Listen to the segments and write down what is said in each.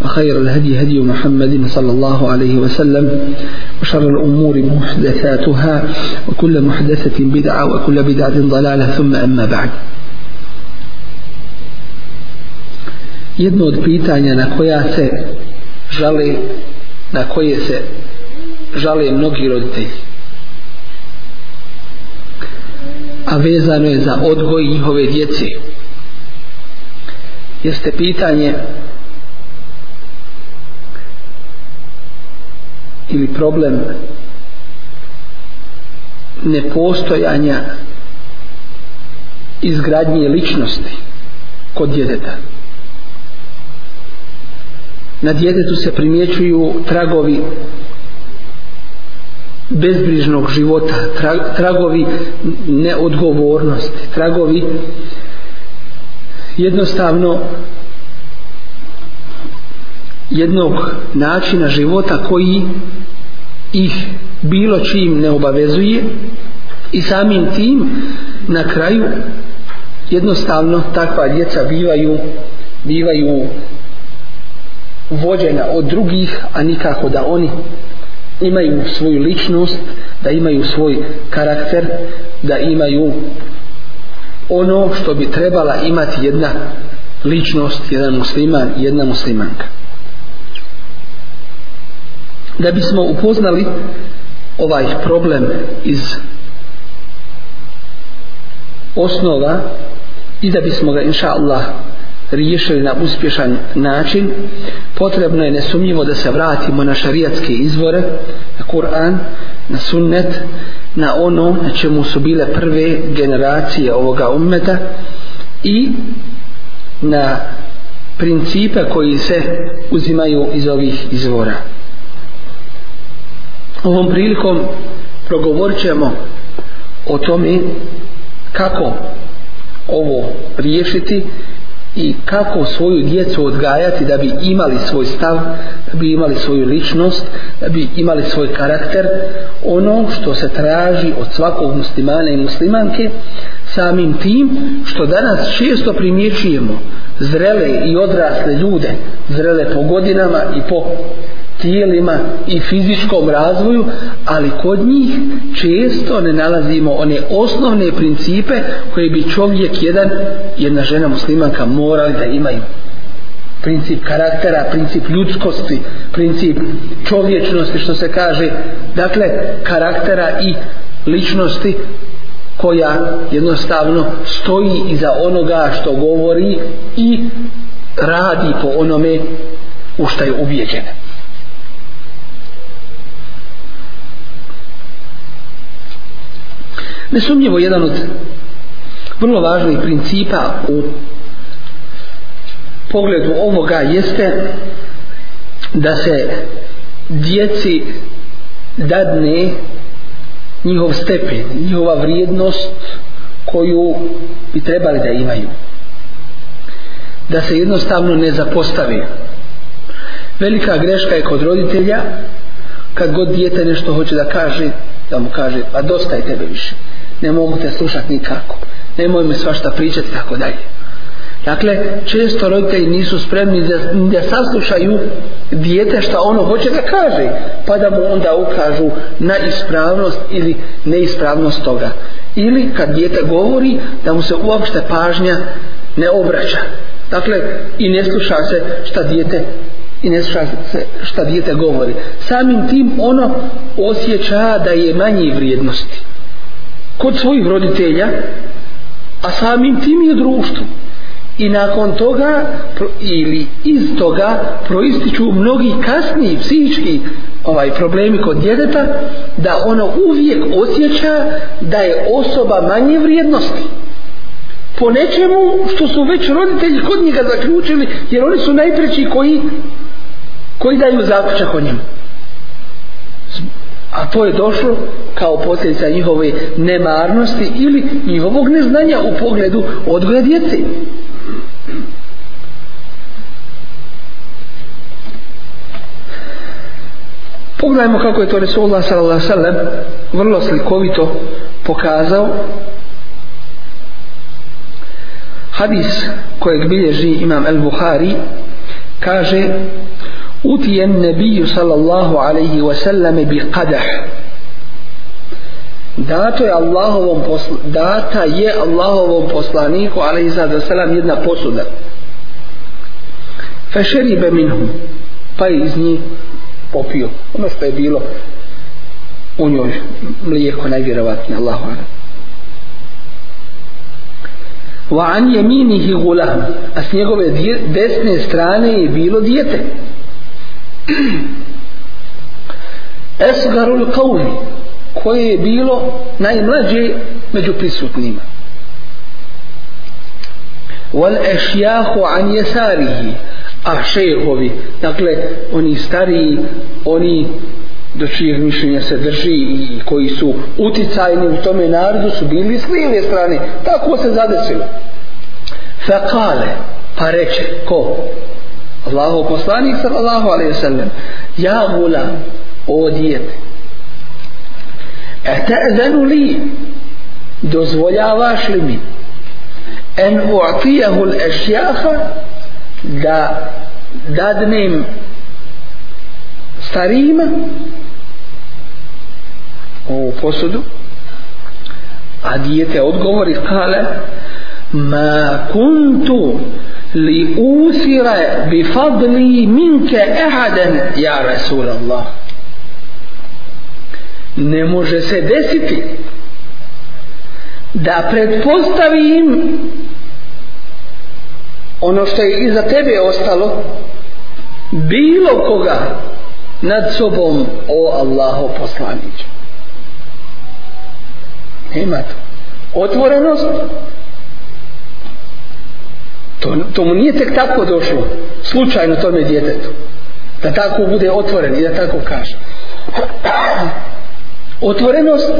وخير الهدي هدي محمد صلى الله عليه وسلم وشر الأمور محدثاتها وكل محدثة بدعة وكل بدعة ضلالة ثم أما بعد jedno od pitanja na koja se žale na koje se žale mnogi roditelji a vezano je za odgoj njihove djece jeste pitanje ili problem nepostojanja izgradnje ličnosti kod djedeta. Na djedetu se primjećuju tragovi bezbrižnog života, tra, tragovi neodgovornosti, tragovi jednostavno jednog načina života koji ih bilo čim ne obavezuje i samim tim na kraju jednostavno takva djeca bivaju bivaju vođena od drugih a nikako da oni imaju svoju ličnost da imaju svoj karakter da imaju ono što bi trebala imati jedna ličnost jedan musliman jedna muslimanka da bismo upoznali ovaj problem iz osnova i da bismo ga inša Allah riješili na uspješan način potrebno je nesumnjivo da se vratimo na šarijatske izvore na Kur'an, na sunnet na ono na čemu su bile prve generacije ovoga ummeta i na principe koji se uzimaju iz ovih izvora ovom prilikom progovorit ćemo o tome kako ovo riješiti i kako svoju djecu odgajati da bi imali svoj stav, da bi imali svoju ličnost, da bi imali svoj karakter, ono što se traži od svakog muslimana i muslimanke, samim tim što danas često primjećujemo zrele i odrasle ljude, zrele po godinama i po tijelima i fizičkom razvoju, ali kod njih često ne nalazimo one osnovne principe koje bi čovjek jedan, jedna žena muslimanka morali da imaju. Princip karaktera, princip ljudskosti, princip čovječnosti, što se kaže. Dakle, karaktera i ličnosti koja jednostavno stoji iza onoga što govori i radi po onome u što je uvjeđena. nesumnjivo jedan od vrlo važnih principa u pogledu ovoga jeste da se djeci dadne njihov stepen, njihova vrijednost koju bi trebali da imaju. Da se jednostavno ne zapostave. Velika greška je kod roditelja kad god dijete nešto hoće da kaže, da mu kaže, pa dosta je tebe više ne mogu te slušati nikako, nemoj me svašta pričati tako dalje. Dakle, često roditelji nisu spremni da, da saslušaju dijete što ono hoće da kaže, pa da mu onda ukažu na ispravnost ili neispravnost toga. Ili kad dijete govori, da mu se uopšte pažnja ne obraća. Dakle, i ne sluša se šta dijete i ne sluša se šta dijete govori. Samim tim ono osjeća da je manje vrijednosti kod svojih roditelja a samim tim je društvo i nakon toga ili iz toga proističu mnogi kasni psihički ovaj problemi kod djedeta da ono uvijek osjeća da je osoba manje vrijednosti po nečemu što su već roditelji kod njega zaključili jer oni su najpreći koji koji daju zaključak o njemu a to je došlo kao posljedica njihove nemarnosti ili njihovog neznanja u pogledu odgoja djece. Pogledajmo kako je to Resulullah sallallahu alaihi sallam vrlo slikovito pokazao hadis kojeg bilježi imam el-Buhari kaže أتي النبي صلى الله عليه وسلم بقدح Dato je Allahovom posla, data je Allahovom poslaniku alejhi salatu vesselam jedna posuda. Fashriba minhu pa je iz njih popio ono što je bilo u njoj mlijeko najvjerovatnije Allahu ala wa an yaminihi gulam a s njegove desne strane je bilo dijete esgarul kauli koje je bilo najmlađe među prisutnima wal ešjahu an jesarihi a šehovi dakle oni stariji oni do čijeg mišljenja se drži i koji su uticajni u tome narodu su bili s lijeve strane tako se zadesilo fa kale pa reče ko Allahu poslanik sallallahu alejhi ve sellem ja gula o dijete Ata'zanu li dozvoljavaš li mi en u'tijahu l'ešjaha da dadnem starima ovu posudu a dijete odgovori kale ma kuntu li usire bi fadli minke ehaden ja Rasul Allah ne može se desiti da pretpostavim ono što je iza tebe ostalo bilo koga nad sobom o Allaho poslanić nema to otvorenost To, to mu nije tek tako došlo, slučajno tome djetetu, da tako bude otvoren i da tako kaže. Otvorenost,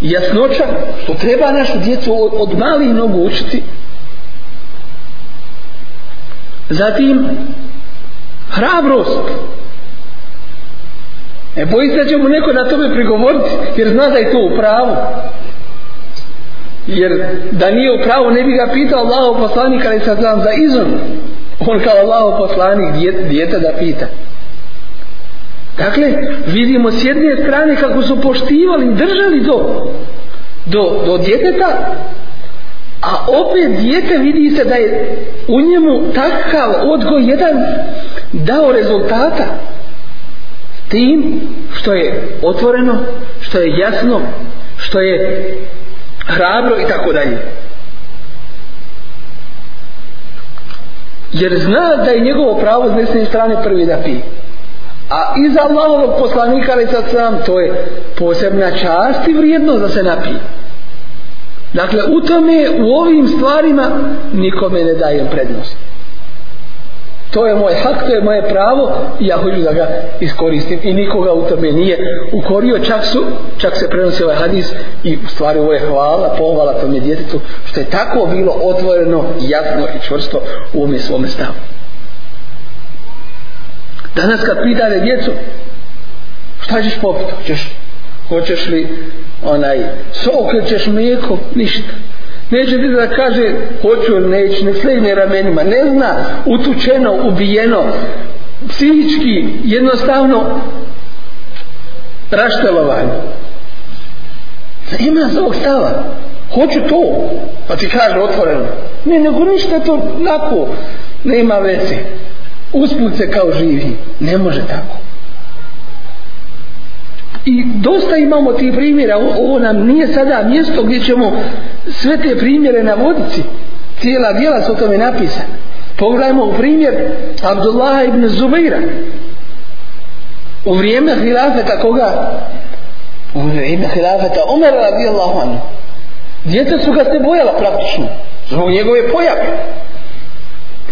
jasnoća, što treba našu djecu od, od malih nogu učiti. Zatim, hrabrost. E, boji se da će mu neko na tome prigovoriti, jer zna da je to u pravu jer da nije u pravu ne bi ga pitao Allahov poslanik ali sad znam za izun on kao Allahov poslanik djete, djete da pita dakle vidimo s jedne strane kako su poštivali i držali do, do, do djeteta a opet djete vidi se da je u njemu takav odgoj jedan dao rezultata tim što je otvoreno što je jasno što je hrabro i tako dalje jer zna da je njegovo pravo znesne strane prvi da pije a iza Allahovog poslanika ali sad sam to je posebna čast i vrijednost da se napije dakle u tome u ovim stvarima nikome ne dajem prednost to je moj hak, to je moje pravo i ja hoću da ga iskoristim i nikoga u tome nije ukorio čak, su, čak se prenosi ovaj hadis i u stvari ovo je hvala, pohvala tome djetetu što je tako bilo otvoreno jasno i čvrsto u ome svome stavu danas kad pitane djecu šta ćeš popiti hoćeš, hoćeš li onaj sok, hoćeš mlijeko ništa neće biti da kaže hoću ili neću, ne slijedi ramenima ne zna, utučeno, ubijeno psihički jednostavno raštelovanje ima za ovog stava hoću to pa ti kaže otvoreno ne nego ništa to lako nema veze usput se kao živi ne može tako I dosta imamo tih primjera, ovo nam nije sada mjesto gdje ćemo sve te primjere navoditi. Cijela dijela su o tome napisane. Pogledajmo u primjer Abdullaha ibn Zubaira. U vrijeme hilafeta koga? U vrijeme hilafeta Umar radijallahu anhu. Djeca su ga se bojala praktično. Zbog njegove pojave.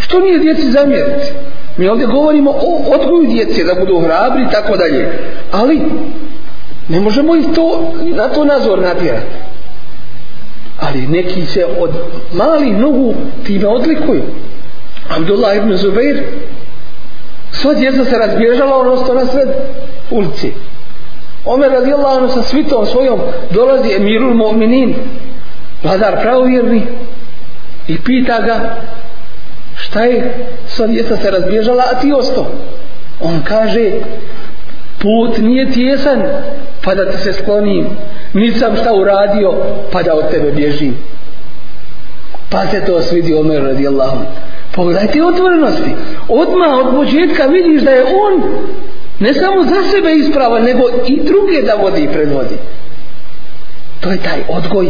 Što nije djeci zamjeriti? Mi ovdje govorimo o odgoju djece da budu hrabri i tako dalje. Ali ne možemo ih to na to nazor natjerati. Ali neki se od malih nogu time odlikuju. Abdullah ibn Zubair sva djeca se razbježala ono sto na sred ulici. Omer radi Allah ono sa svitom svojom dolazi emirul mu'minin vladar pravovjerni i pita ga šta je sva djeca se razbježala a ti osto on kaže put nije tjesan pa da ti se sklonim nisam šta uradio pa da od tebe bježim pa se to svidi Omer radijallahu pogledajte otvorenosti odmah od početka vidiš da je on ne samo za sebe ispravan nego i druge da vodi i predvodi to je taj odgoj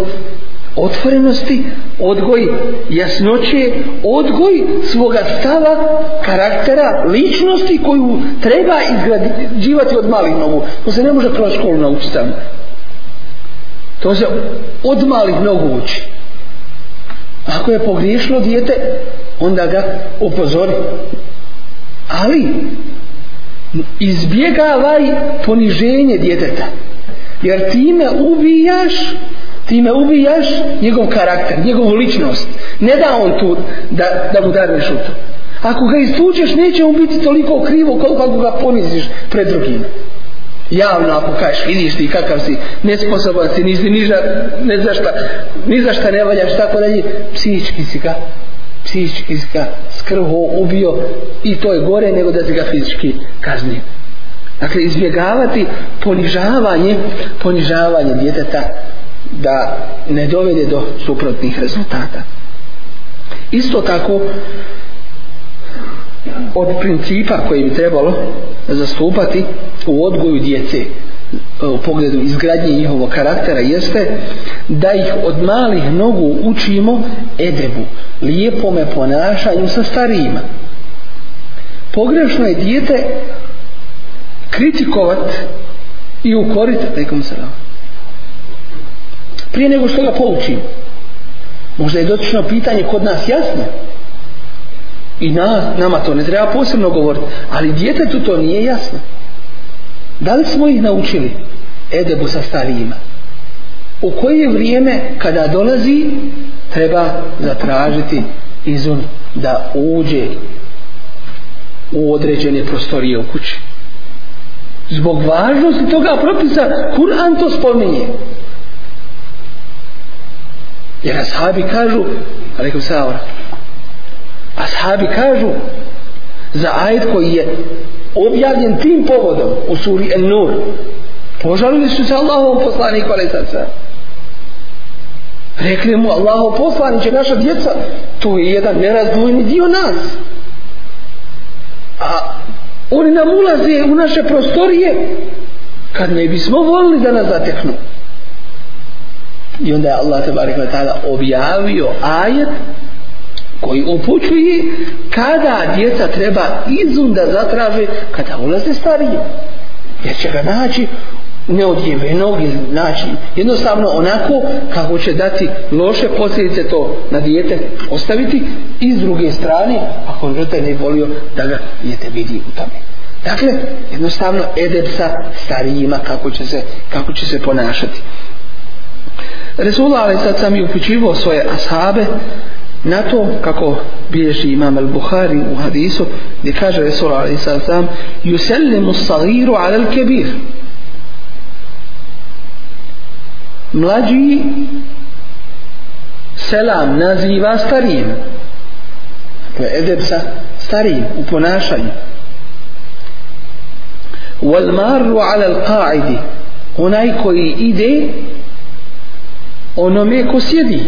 otvorenosti, odgoj jasnoće, odgoj svoga stava, karaktera, ličnosti koju treba izgrađivati od malih nogu. To se ne može kroz školu naučiti tamo. To se od malih nogu uči. Ako je pogriješilo dijete, onda ga upozori. Ali, izbjegavaj poniženje djeteta. Jer time ubijaš time ubijaš njegov karakter, njegovu ličnost. Ne da on tu da, da mu daruješ u to. Ako ga istučeš, neće mu biti toliko krivo koliko ako ga poniziš pred drugim. Javno ako kažeš, vidiš ti kakav si, nesposoban si, nisi niža, ne znaš šta, ni za šta ne valjaš, tako dalje, psihički si ga, psihički si ga skrvo ubio i to je gore nego da si ga fizički kaznio. Dakle, izbjegavati ponižavanje, ponižavanje djeteta da ne dovede do suprotnih rezultata. Isto tako od principa koji bi trebalo zastupati u odgoju djece e, u pogledu izgradnje njihovog karaktera jeste da ih od malih nogu učimo edebu, lijepome ponašanju sa starijima. Pogrešno je dijete kritikovat i ukorit, rekom se nam, prije nego što ga poučim možda je dotično pitanje kod nas jasno i na, nama to ne treba posebno govoriti ali djetetu to nije jasno da li smo ih naučili edebu sa starijima u koje vrijeme kada dolazi treba zatražiti izun da uđe u određene prostorije u kući zbog važnosti toga propisa Kur'an to spominje Jer ashabi kažu, rekao se Aura, ashabi kažu za ajet koji je objavljen tim povodom u suri En-Nur. Požalili su se Allahovom poslaniku, ali sad sve. Rekli mu, Allahov poslanik je naša djeca, to je jedan nerazdvojni dio nas. A oni nam ulaze u naše prostorije kad ne bismo volili da nas zateknu i onda je Allah tabarik wa ta'ala objavio ajet koji upućuje kada djeca treba izum da zatraže kada ulaze starije jer će ga naći neodjevenog ili naći jednostavno onako kako će dati loše posljedice to na dijete ostaviti i s druge strane ako žete ne volio da ga dijete vidi u tome dakle jednostavno edep sa starijima kako će se, kako će se ponašati Resulullah alaih sad sam i upućivo svoje ashabe na to kako bilježi imam al-Bukhari u hadisu gdje kaže Resul alaih sad sam yusellimu sagiru ala al-kebir mlađi selam naziva starijim dakle edeb sa starijim u ponašanju wal marru ala al-qaidi onaj koji ide onome ko sjedi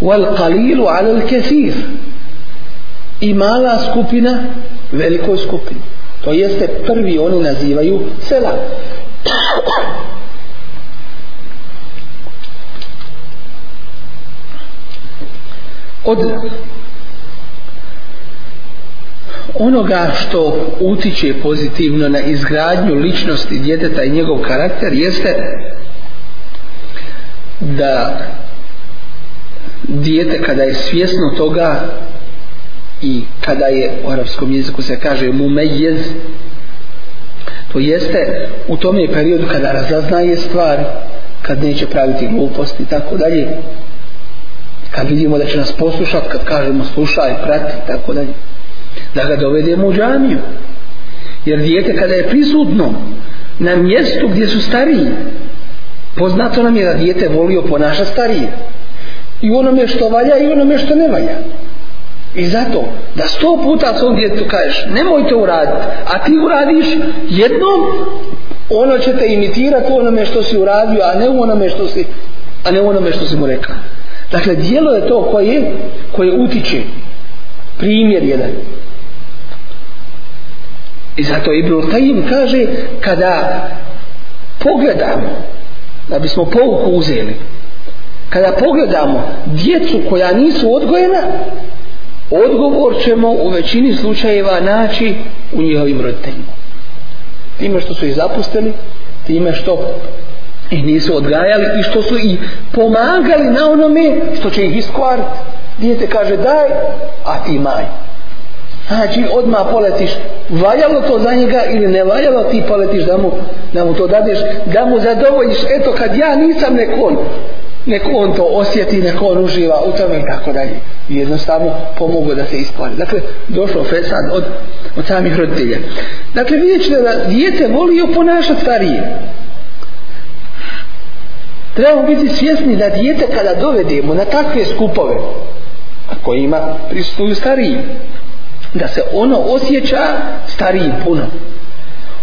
wal qalilu ala al kathir i mala skupina velikoj skupini to jeste prvi oni nazivaju sela od onoga što utiče pozitivno na izgradnju ličnosti djeteta i njegov karakter jeste da dijete kada je svjesno toga i kada je u arapskom jeziku se kaže mumejez to jeste u tom je periodu kada razaznaje stvari kad neće praviti gluposti i tako dalje kad vidimo da će nas poslušat kad kažemo slušaj, prati i tako dalje da ga dovedemo u džamiju jer dijete kada je prisutno na mjestu gdje su stariji Poznato nam je da dijete volio ponaša starije. I onome što valja i onome što ne valja. I zato, da sto puta svom djetu kažeš, nemoj to uraditi, a ti uradiš jednom, ono će te imitirati onome što si uradio, a ne onome što si, a ne onome što si mu rekao. Dakle, dijelo je to koje, koje utiče. Primjer jedan. I zato Ibn Tajim kaže, kada pogledamo da bismo pouku uzeli kada pogledamo djecu koja nisu odgojena odgovor ćemo u većini slučajeva naći u njihovim roditeljima time što su ih zapustili time što i nisu odgajali i što su i pomagali na onome što će ih iskvariti dijete kaže daj a ti maj Znači, odmah poletiš. Valjalo to za njega ili ne valjalo, ti poletiš da mu, da mu to dadeš, da mu zadovoljiš. Eto, kad ja nisam nekon, nek on to osjeti, nek on uživa u tome i tako dalje. Jednostavno pomogu da se ispori. Dakle, došlo Fesad od, od samih roditelja. Dakle, vidjet ćete da dijete voli joj ponašati starije. Trebamo biti svjesni da dijete kada dovedemo na takve skupove, ako ima, prisutuju stariji da se ono osjeća starijim puno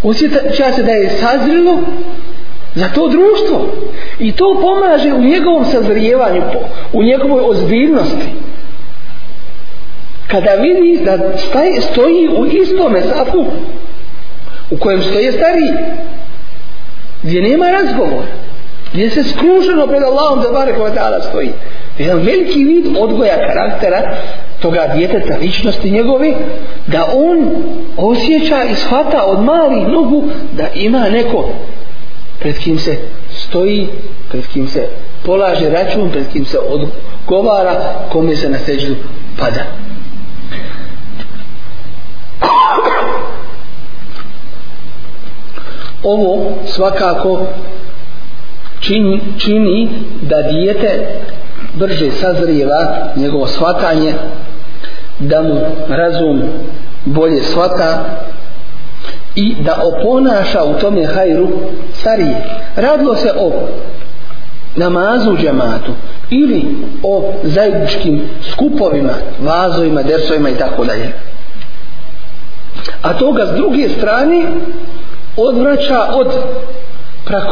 osjeća se da je sazrilo za to društvo i to pomaže u njegovom sazrijevanju u njegovoj ozbiljnosti kada vidi da staj, stoji u istome safu u kojem stoje stari gdje nema razgovor gdje se skrušeno pred Allahom da bare kova stoji jedan veliki vid odgoja karaktera toga djeteta, ličnosti njegovi, da on osjeća i shvata od malih nogu da ima neko pred kim se stoji, pred kim se polaže račun, pred kim se odgovara, kome se na seđu pada. Ovo svakako čini, čini da dijete brže sazrijeva njegovo shvatanje da mu razum bolje shvata i da oponaša u tome hajru starije. Radilo se o namazu u džematu ili o zajedničkim skupovima, vazovima, dersovima i tako dalje. A toga s druge strane odvraća od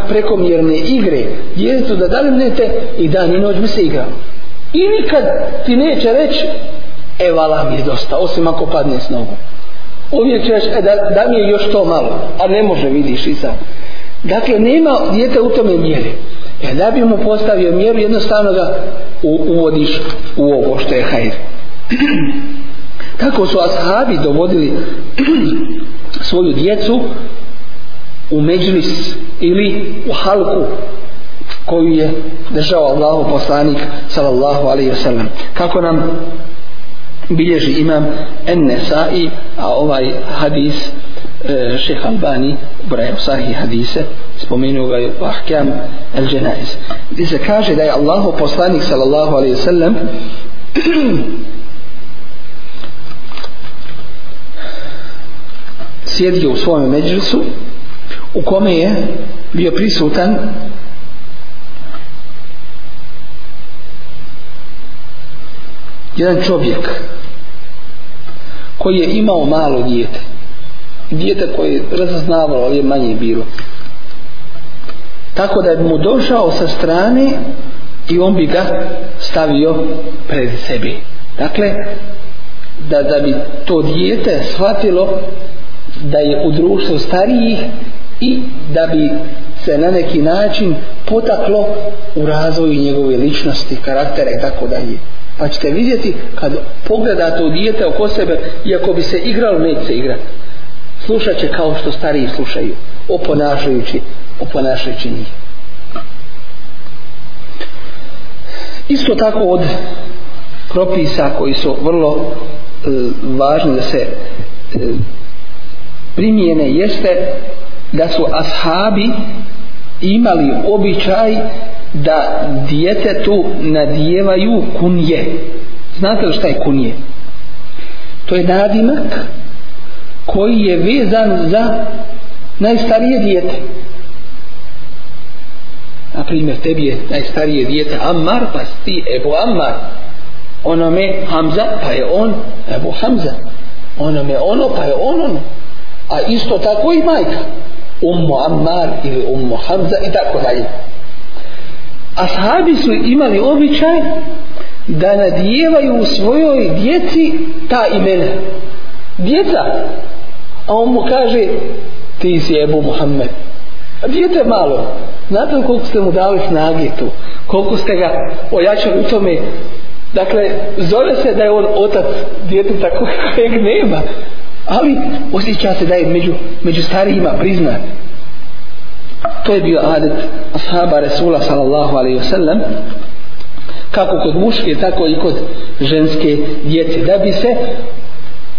prekomjerne igre djetetu da dalimnete i dan i noć mu se igramo. I nikad ti neće reći e vala mi je dosta, osim ako padne s nogom. Uvijek ćeš, e, da, da mi je još to malo, a ne može vidiš i sad. Dakle, nema djete u tome mjeri. E da bi mu postavio mjeru, jednostavno ga u, uvodiš u ovo što je hajr. Tako su ashabi dovodili svoju djecu u međlis ili u halku koju je držao Allahu poslanik sallallahu alaihi wa sallam kako nam bilježi imam Nesai a ovaj hadis e, šeha Albani brajao sahih hadise spomenuo ga je u Ahkam al -đenais. gdje se kaže da je Allahu poslanik sallallahu alaihi wa sallam sjedio u svojom međlisu u kome je bio prisutan jedan čovjek koji je imao malo dijete dijete koje je razaznavalo ali je manje bilo tako da je mu došao sa strane i on bi ga stavio pred sebi dakle da, da bi to dijete shvatilo da je u društvu starijih i da bi se na neki način potaklo u razvoju njegove ličnosti, karaktere i tako dalje. Pa ćete vidjeti kad pogledate u dijete oko sebe, iako bi se igralo, neće se igrati. Slušat će kao što stariji slušaju, oponašajući, oponašajući njih. Isto tako od propisa koji su vrlo e, važni da se e, primijene jeste da su ashabi imali običaj da djetetu nadjevaju kunje znate li šta je kunje to je nadimak koji je vezan za najstarije djete na primjer tebi je najstarije djete Ammar pa si ti Ebu Ammar onome Hamza pa je on Ebu Hamza onome ono pa je on ono a isto tako i majka Ummu Ammar ili Ummu Hamza i tako dalje. Ashabi su imali običaj da nadijevaju u svojoj djeci ta imena. Djeca. A on mu kaže ti si Ebu Muhammed. A djete malo. Znate koliko ste mu dali snage tu? Koliko ste ga ojačali u tome? Dakle, zove se da je on otac djetu tako kojeg nema ali osjeća se da je među, među starijima priznat to je bio adet ashaba Resula sallallahu alaihi wasallam kako kod muške tako i kod ženske djece da bi se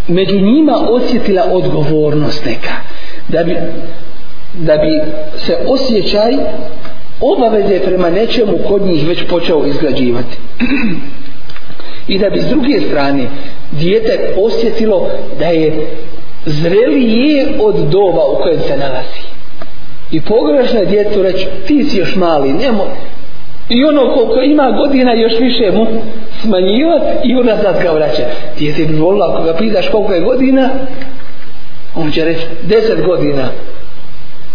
među njima osjetila odgovornost neka da bi, da bi se osjećaj obaveze prema nečemu kod njih već počeo izgrađivati i da bi s druge strane dijete osjetilo da je zrelije od doba u kojem se nalazi i pogrešno je djetu reći ti si još mali nemoj i ono koliko ima godina još više mu smanjivat i ona sad ga vraća djete bi volila ako ga pitaš koliko je godina on će reći deset godina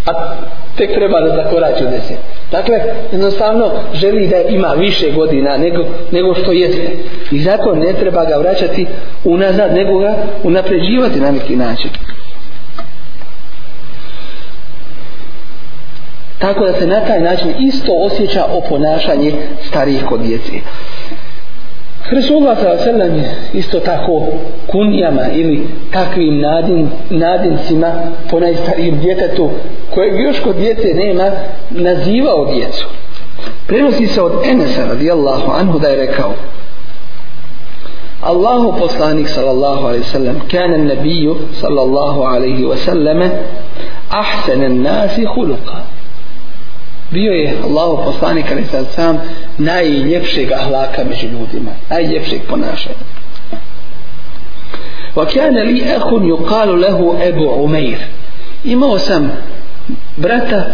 a tek treba da zakorači u deset. Dakle, jednostavno želi da ima više godina nego, nego što jeste. I zato ne treba ga vraćati unazad, nego ga unapređivati na neki način. Tako da se na taj način isto osjeća oponašanje starijih kod djece. Tako Resulullah sallallahu je isto tako kunjama ili takvim nadin, nadincima po najstarijim djetetu kojeg još kod djece nema nazivao djecu. Prenosi se od Enesa radijallahu anhu da je rekao Allahu poslanik sallallahu alaihi sallam kanan nabiju sallallahu alaihi wasallame ahsanan nasi hulukat bio je Allah poslanik ali sad sam najljepšeg ahlaka među ljudima najljepšeg ponašanja wa kjane li ehun yukalu lehu ebu umeir imao sam brata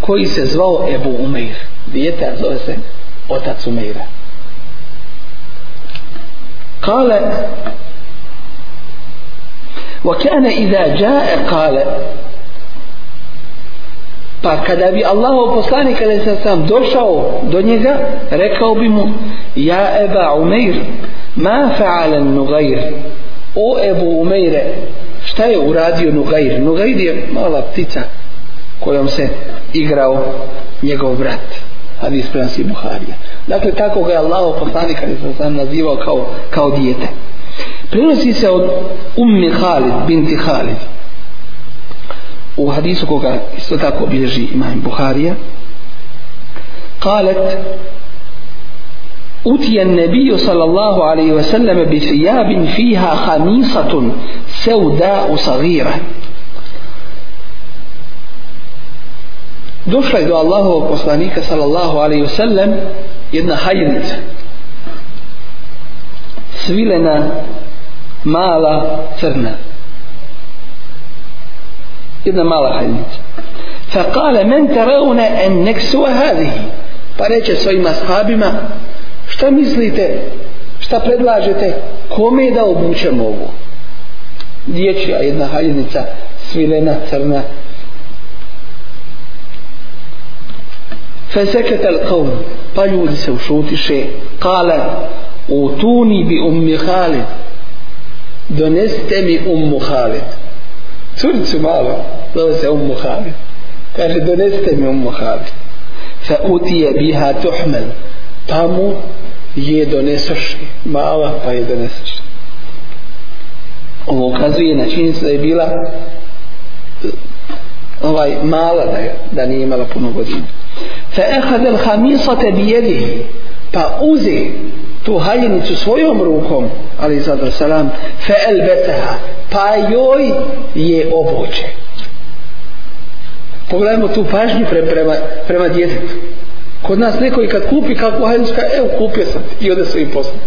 koji se zvao Ebu Umeir djeta zove se otac Umeira kale wa kjane iza jae kale Pa kada bi Allah poslanik ali sam sam došao do njega, rekao bi mu, ja Eba Umeir, ma fa'alan Nugair, o Ebu Umeire, šta je uradio Nugair? Nugair je mala ptica kojom se igrao njegov brat. Hadis prenosi Buharija. Dakle, tako ga je Allah poslanik ali sam sam nazivao kao, kao dijete. Prenosi se od Ummi Khalid, binti Khalid u hadisu koga isto tako obilježi imam Buharija kalet utijen nebiju sallallahu alaihi ve selleme bi sijabin fiha hamisatun seuda u sagira došla je do Allahovog poslanika sallallahu alaihi ve sellem jedna hajnica svilena mala crna jedna mala haljica fa kale men teravne en neksu ahadihi pa reće svojima sahabima šta mislite šta predlažete kome da obučem ovo dječja jedna haljica svilena crna فسكت القوم قالوا لسوشوت شيء قال اوتوني بام خالد دونست ام خالد curicu malo, zove se Ummu Habib. Kaže, donesite mi Ummu Habib. Fa utije biha tuhmel. Pa mu je donesoš mala, pa je donesoš. Ovo ukazuje na činjenicu da je bila ovaj mala da, je, da nije imala puno godina. Fa ehadel hamisote bijedi. Pa uze tu haljenicu svojom rukom, ali sada salam, fe elbeteha pa joj je obuđe pogledajmo tu pažnju pre, prema, prema djetetu kod nas neko i kad kupi kako hajnička, evo kupio sam ti i onda su im poslali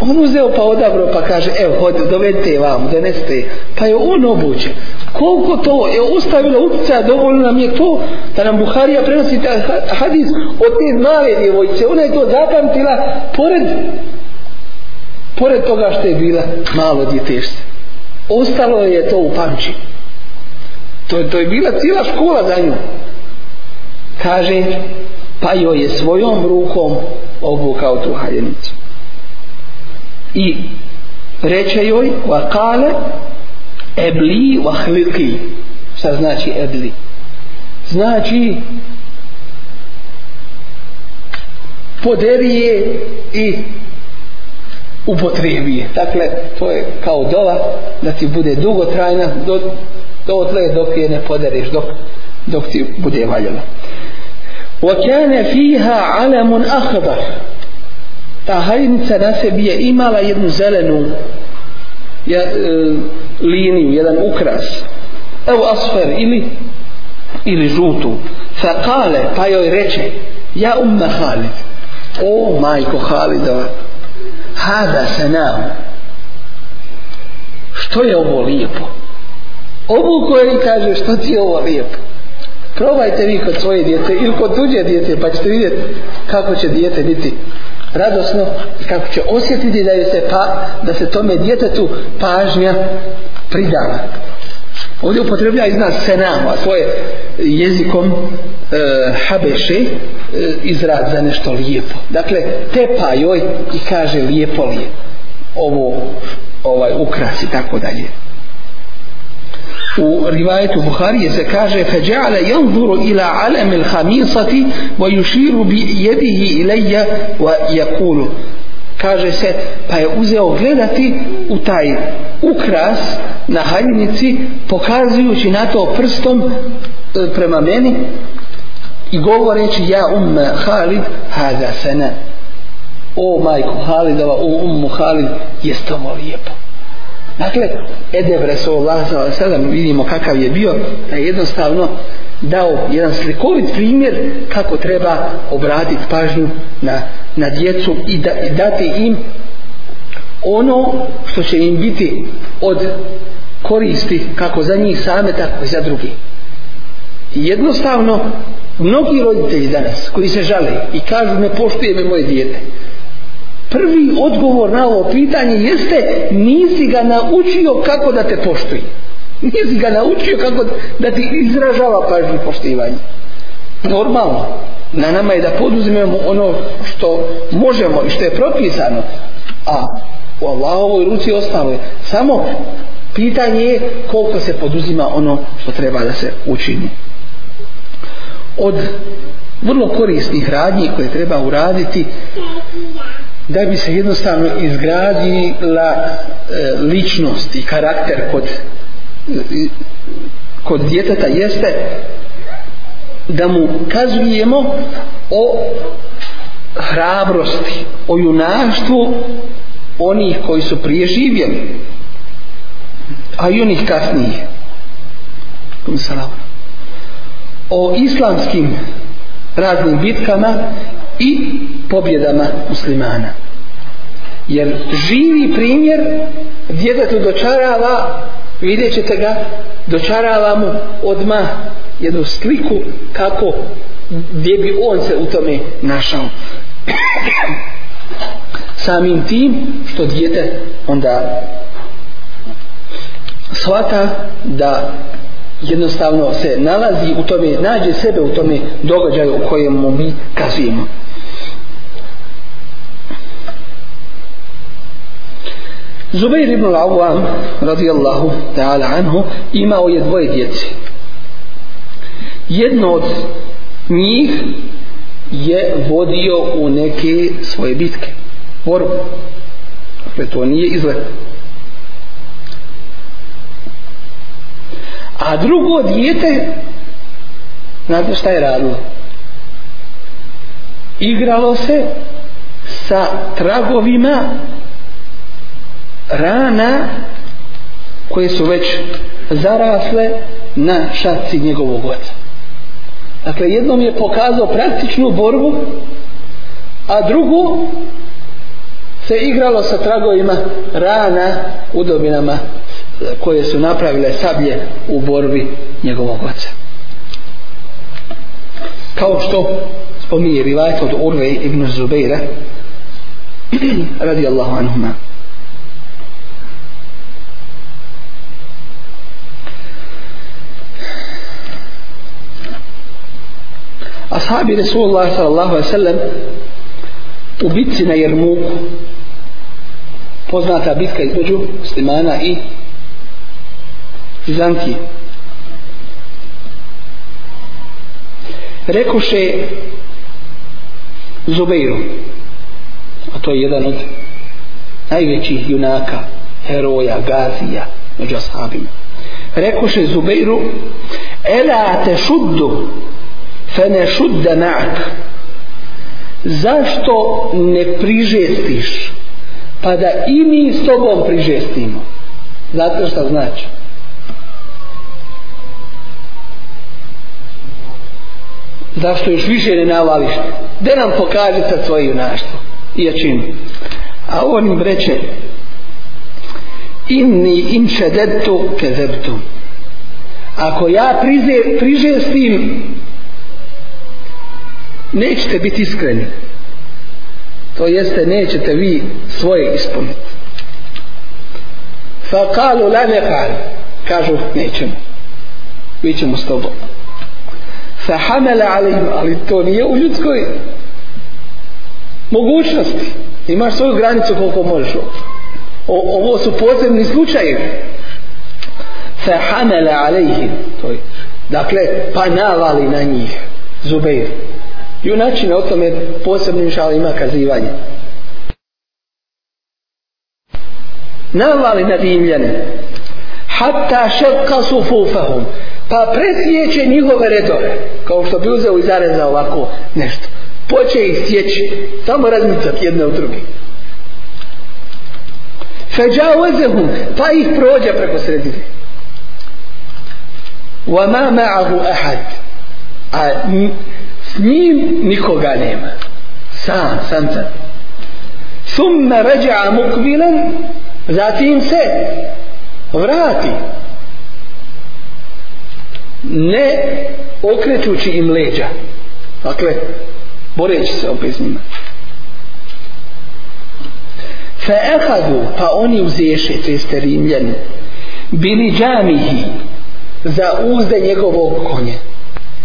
on uzeo pa odabro pa kaže evo hodite dovedite je vam donesite je pa je on obuđen koliko to je ustavilo utjecaja dovoljno nam je to da nam Buharija prenosi hadis od te male djevojce ona je to zapamtila pored pored toga što je bila malo djetešce. Ostalo je to u pamći. To, to je bila cijela škola za nju. Kaže, pa joj je svojom rukom obukao tu haljenicu. I reče joj, va kale, ebli va hliki. Šta znači ebli? Znači, poderi je i upotrebi je. Dakle, to je kao dova da ti bude dugotrajna do, do tle dok je ne podereš, dok, dok ti bude valjeno. وَكَانَ فِيهَا عَلَمٌ أَخْبَرْ Ta hajnica na sebi je imala jednu zelenu je, e, liniju, jedan ukras. Evo asfer ili ili žutu. فَقَالَ Pa joj reče Ja umma Halid O majko Halidova hada se nao što je ovo lijepo ovo koje kaže što ti je ovo lijepo probajte vi kod svoje djete ili kod tuđe djete pa ćete vidjeti kako će djete biti radosno kako će osjetiti da, je se pa, da se tome djetetu pažnja pridana ovdje upotreblja izna senama svoje jezikom e, habeše izraz za nešto lijepo dakle tepa joj i kaže lijepo li je ovo ovaj, ukras i tako dalje u rivajetu Buharije se kaže feđa'ale janzuru ila alemil hamisati wa yuširu bi jedihi ilaja wa jakulu kaže se pa je uzeo gledati u taj ukras na haljnici pokazujući na to prstom e, prema meni i govoreći ja umme Halid hada sene o majku Halidova o ummu Halid jeste ovo lijepo dakle Edeb Resulullah sallam vidimo kakav je bio da je jednostavno dao jedan slikovit primjer kako treba obratiti pažnju na, na djecu i, da, i dati im ono što će im biti od koristi kako za njih same tako i za drugi jednostavno mnogi roditelji danas koji se žale i kažu ne poštuje me moje dijete prvi odgovor na ovo pitanje jeste nisi ga naučio kako da te poštuje nisi ga naučio kako da ti izražava pažnju poštivanje normalno na nama je da poduzmemo ono što možemo i što je propisano a u Allahovoj ruci ostalo je samo pitanje je koliko se poduzima ono što treba da se učini od vrlo korisnih radnji koje treba uraditi da bi se jednostavno izgradila e, ličnost i karakter kod e, kod djeteta jeste da mu kazujemo o hrabrosti o junaštvu onih koji su prije živjeli a i onih kasnijih o islamskim raznim bitkama i pobjedama muslimana jer živi primjer djedetu dočarava vidjet ćete ga dočarava mu odma jednu sliku kako gdje bi on se u tome našao samim tim što djete onda svata da jednostavno se nalazi u tome, nađe sebe u tome događaju u kojemu mi kazujemo. Zubair ibn al-Awwam radijallahu ta'ala anhu imao je dvoje djece. Jedno od njih je vodio u neke svoje bitke. Borbu. Dakle, to nije izlepo. a drugo dijete znate šta je radilo igralo se sa tragovima rana koje su već zarasle na šaci njegovog oca dakle jednom je pokazao praktičnu borbu a drugu se igralo sa tragovima rana u dobinama koje su napravile sablje u borbi njegovog oca. Kao što spominje rivajt od Urve ibn Zubeira radijallahu anhuma Ashabi Resulullah sallallahu alaihi sallam u bitci na Jermuku poznata bitka između muslimana i Bizantije. Rekoše Zubeiru, a to je jedan od najvećih junaka, heroja, gazija među ashabima. Rekoše Zubeiru, Ela te šuddu, fe ne šudda na'ak. Zašto ne prižestiš, pa da i mi s tobom prižestimo? Znate šta znači? zašto još više ne navališ gde nam pokaže sa svoje junaštvo i ja čim a on im reče inni inšedetu kezebtu ako ja prize, prižestim nećete biti iskreni to jeste nećete vi svoje ispuniti fa kalu la ne kažu nećemo mi ćemo s tobom fahamala alayhim ali to nije u ljudskoj mogućnosti imaš svoju granicu koliko možeš o, ovo su posebni slučaje fahamala alayhim to je dakle pa navali na njih Zubair junačina o tome posebnim šal ima kazivanje navali na rimljane hatta šelka sufufahum pa presjeće njihove redove kao što bi uzeo i zareza ovako nešto poče ih sjeći samo razmicati jedne u drugi feđavezehum pa ih prođe preko sredine وَمَا مَعَهُ أَحَدْ A s njim nikoga nema. Sam, sam sam. ثُمَّ رَجَعَ مُقْبِلًا Zatim se vrati ne okrećući im leđa dakle boreći se opet s njima fe ehadu pa oni uzješe te ste rimljeni bili džamihi za uzde njegovog konja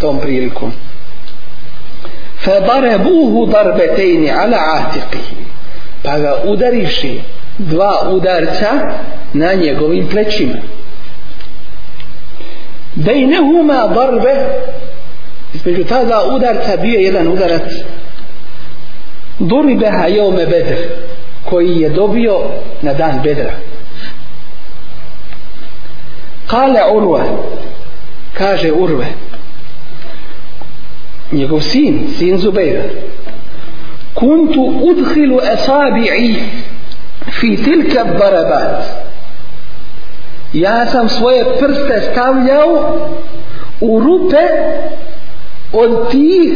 tom prilikom fe darebuhu darbetejni ala atiqihi pa ga udariši dva udarca na njegovim plećima bejnehuma darbe između ta dva udarca bio jedan udarac duribe hajome bedr koji je dobio na dan bedra kale urve kaže urve njegov sin sin Zubejra kuntu udhilu esabi'i fi tilka barabat ja sam svoje prste stavljao u rupe od tih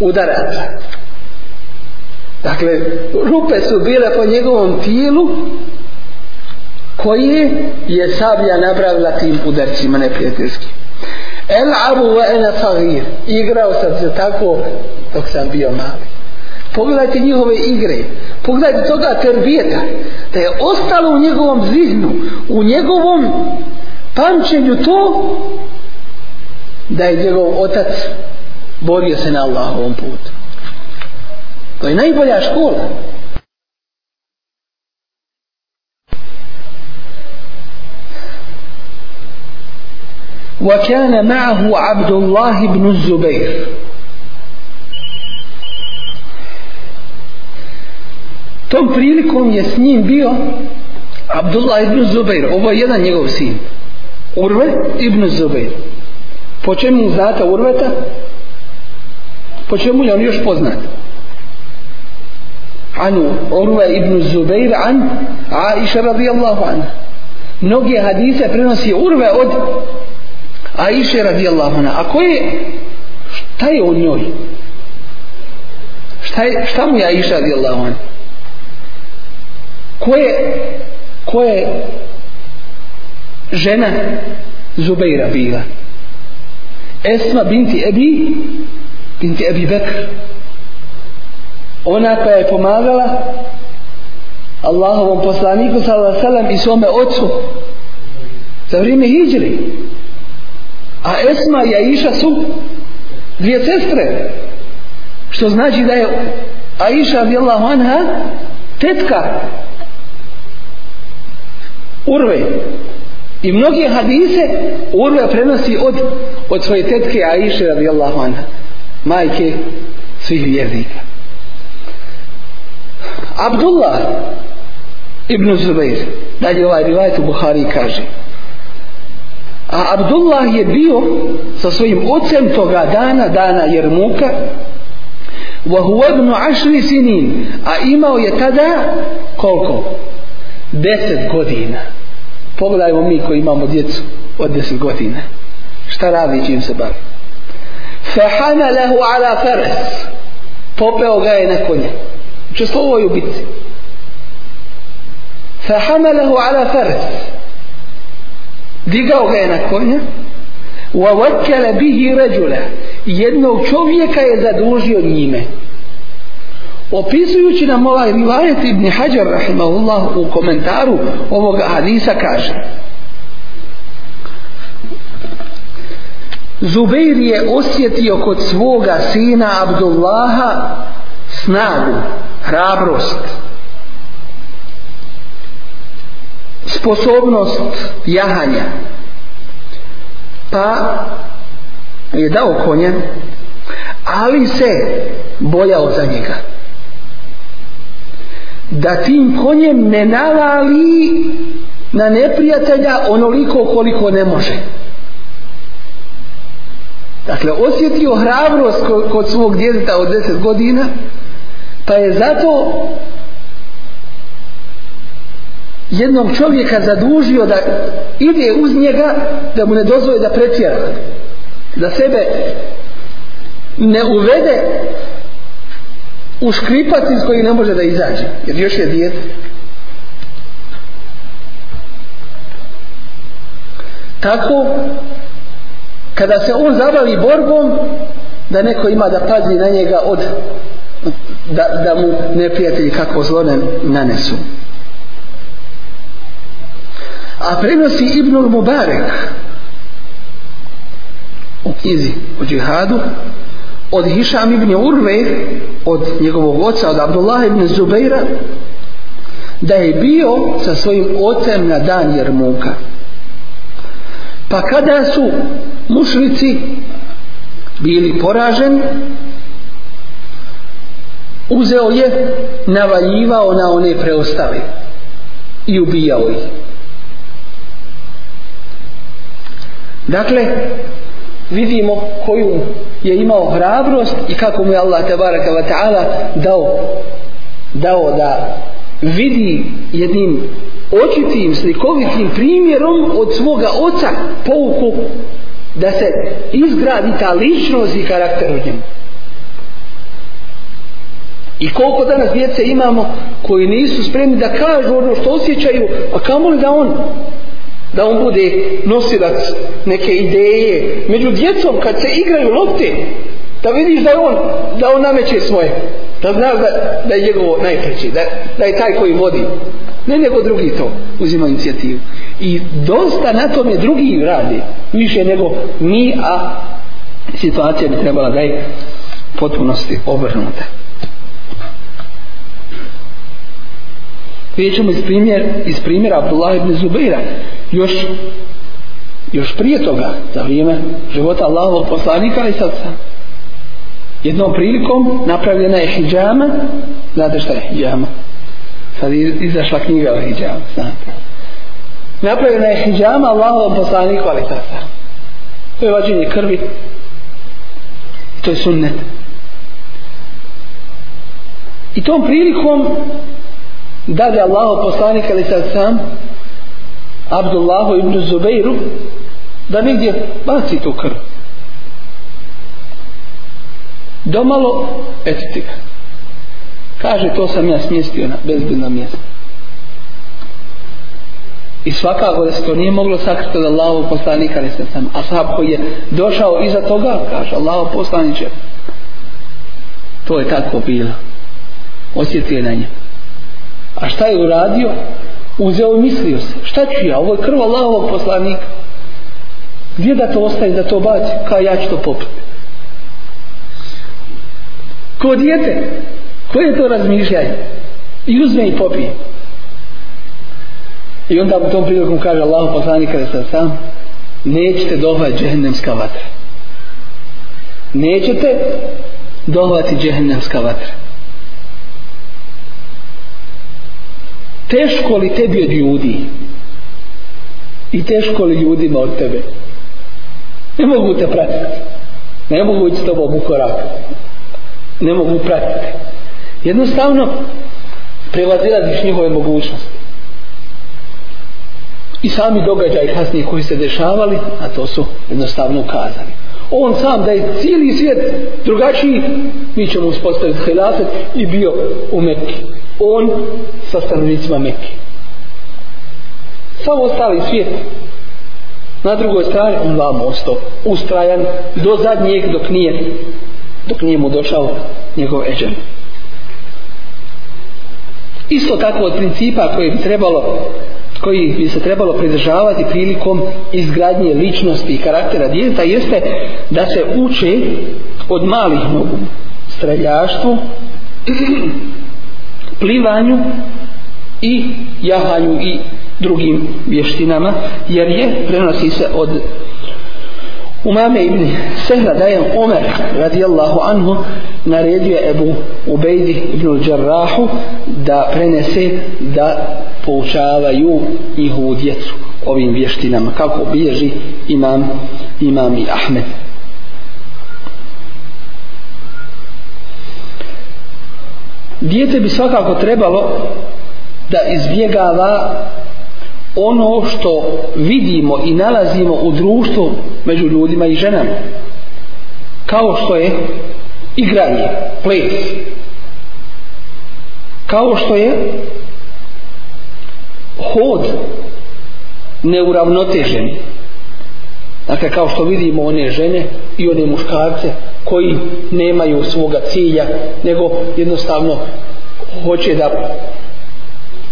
udaraca dakle rupe su bile po njegovom tijelu koje je sablja napravila tim udarcima neprijateljskim El abu wa ena sagir igrao sam se tako dok sam bio mali pogledajte njihove igre pogledajte toga terbijeta da je ostalo u njegovom zihnu u njegovom pamćenju to da je njegov otac borio se na Allahovom putu to je najbolja škola وكان معه عبد الله بن الزبير tom prilikom je s njim bio Abdullah ibn Zubair ovo je jedan njegov sin Urve ibn Zubair po čemu zata Urveta po čemu je on još poznat anu Urve ibn Zubair an Aisha radijallahu anha mnoge hadise prenosi Urve od Aisha radijallahu anha a koje šta je u njoj šta, je, šta mu je Aisha radijallahu anha koje koje žena Zubeira bila Esma binti Ebi binti Ebi Bekr ona koja je pomagala Allahovom poslaniku sallallahu sallam i svome ocu za vrijeme hijđri a Esma i Aisha su dvije sestre što znači da je Aisha radijallahu anha tetka Urve i mnogi hadise Urve prenosi od, od svoje tetke Aisha radijallahu anha majke svih vjernika Abdullah ibn Zubair dalje ovaj rivajt u Buhari kaže a Abdullah je bio sa svojim ocem toga dana dana Jermuka wa huwa ibn Ašri Sinin a imao je tada koliko? deset godina pogledajmo mi koji imamo djecu od deset godina šta radi čim se bavi fehana lehu ala feres popeo ga je na konje učestvovo je u bitci fehana lehu ala feres digao ga je na konje wa vakele bihi ređule jednog čovjeka je zadužio njime opisujući nam ovaj rivajet Ibn Hajar rahimahullah u komentaru ovog hadisa kaže Zubeir je osjetio kod svoga sina Abdullaha snagu, hrabrost sposobnost jahanja pa je dao konje ali se bojao za njega da tim konjem ne navali na neprijatelja onoliko koliko ne može dakle osjetio hrabrost kod svog djeteta od 10 godina pa je zato jednog čovjeka zadužio da ide uz njega da mu ne dozvoje da pretjera da sebe ne uvede u škripac iz kojeg ne može da izađe jer još je dijete tako kada se on zabavi borbom da neko ima da pazi na njega od da, da mu neprijatelji kako zlo ne nanesu a prenosi Ibnul Mubarek u knjizi o džihadu od Hišam ibn Urve od njegovog oca od Abdullah ibn Zubeira da je bio sa svojim otem na dan Jermuka pa kada su mušrici bili poraženi uzeo je navaljivao na one preostave i ubijao ih dakle vidimo koju je imao hrabrost i kako mu je Allah tabaraka wa ta'ala dao dao da vidi jednim očitim slikovitim primjerom od svoga oca pouku da se izgradi ta ličnost i karakter u njemu. I koliko danas djece imamo koji nisu spremni da kažu ono što osjećaju, a kamoli da on da on bude nosilac neke ideje među djecom kad se igraju lopte da vidiš da on da on nameće svoje da znaš da, da je njegovo najpreći da, da je taj koji vodi ne nego drugi to uzima inicijativu i dosta na tome drugi radi više nego mi a situacija bi trebala da je potpunosti obrnuta vidjet ćemo iz primjera, iz primjera Abdullah ibn Zubeira još još prije toga za vrijeme života Allahovog poslanika i sada jednom prilikom napravljena je hijjama znate šta je hijjama sad izašla knjiga o hijjama znate napravljena je hijjama Allahovom poslaniku ali sad sam to je vađenje krvi to je sunnet i tom prilikom dade Allahov poslanik ali sad sam Abdullahu ibn Zubeiru da negdje baci tu krv. Domalo, eto ti ga. Kaže, to sam ja smjestio na bezbedno mjesto. I svakako da se to nije moglo sakriti od Allahovog poslanika, ali se sam ashab koji je došao iza toga, kaže Allahov poslaniče, to je tako bilo. Osjetio je na njem. A šta je uradio? uzeo i mislio se šta ću ja, ovo je krv Allahovog poslanika gdje da to ostaje da to baci, kao ja ću to popiti ko djete koje je to razmišljanje i uzme i popije i onda u tom prilogu kaže Allah poslanika da sam sam nećete dohvat džehennemska vatra nećete dohvati džehennemska vatra teško li tebi od ljudi i teško li ljudima od tebe ne mogu te pratiti ne mogu ići s tobom u korak ne mogu pratiti jednostavno prevaziraziš njihove mogućnosti i sami događaj kasnije koji se dešavali a to su jednostavno ukazali on sam da je cijeli svijet drugačiji mi ćemo uspostaviti hilafet i bio u Mekiju on sa stanovnicima Mekke. Samo ostali svijet na drugoj strani on vam ostao ustrajan do zadnjeg dok nije dok nije mu došao njegov eđen. Isto tako od principa koji bi trebalo koji bi se trebalo pridržavati prilikom izgradnje ličnosti i karaktera djeta jeste da se uče od malih nogu streljaštvu plivanju i jahanju i drugim vještinama jer je prenosi se od Umame ibn Sehra da je Omer radijallahu anhu naredio Ebu Ubejdi ibn Đarrahu da prenese da poučavaju njihovu djecu ovim vještinama kako bježi imam, imam i Ahmed dijete bi svakako trebalo da izbjegava ono što vidimo i nalazimo u društvu među ljudima i ženama kao što je igranje, ples kao što je hod neuravnotežen Dakle, kao što vidimo one žene i one muškarce koji nemaju svoga cilja, nego jednostavno hoće da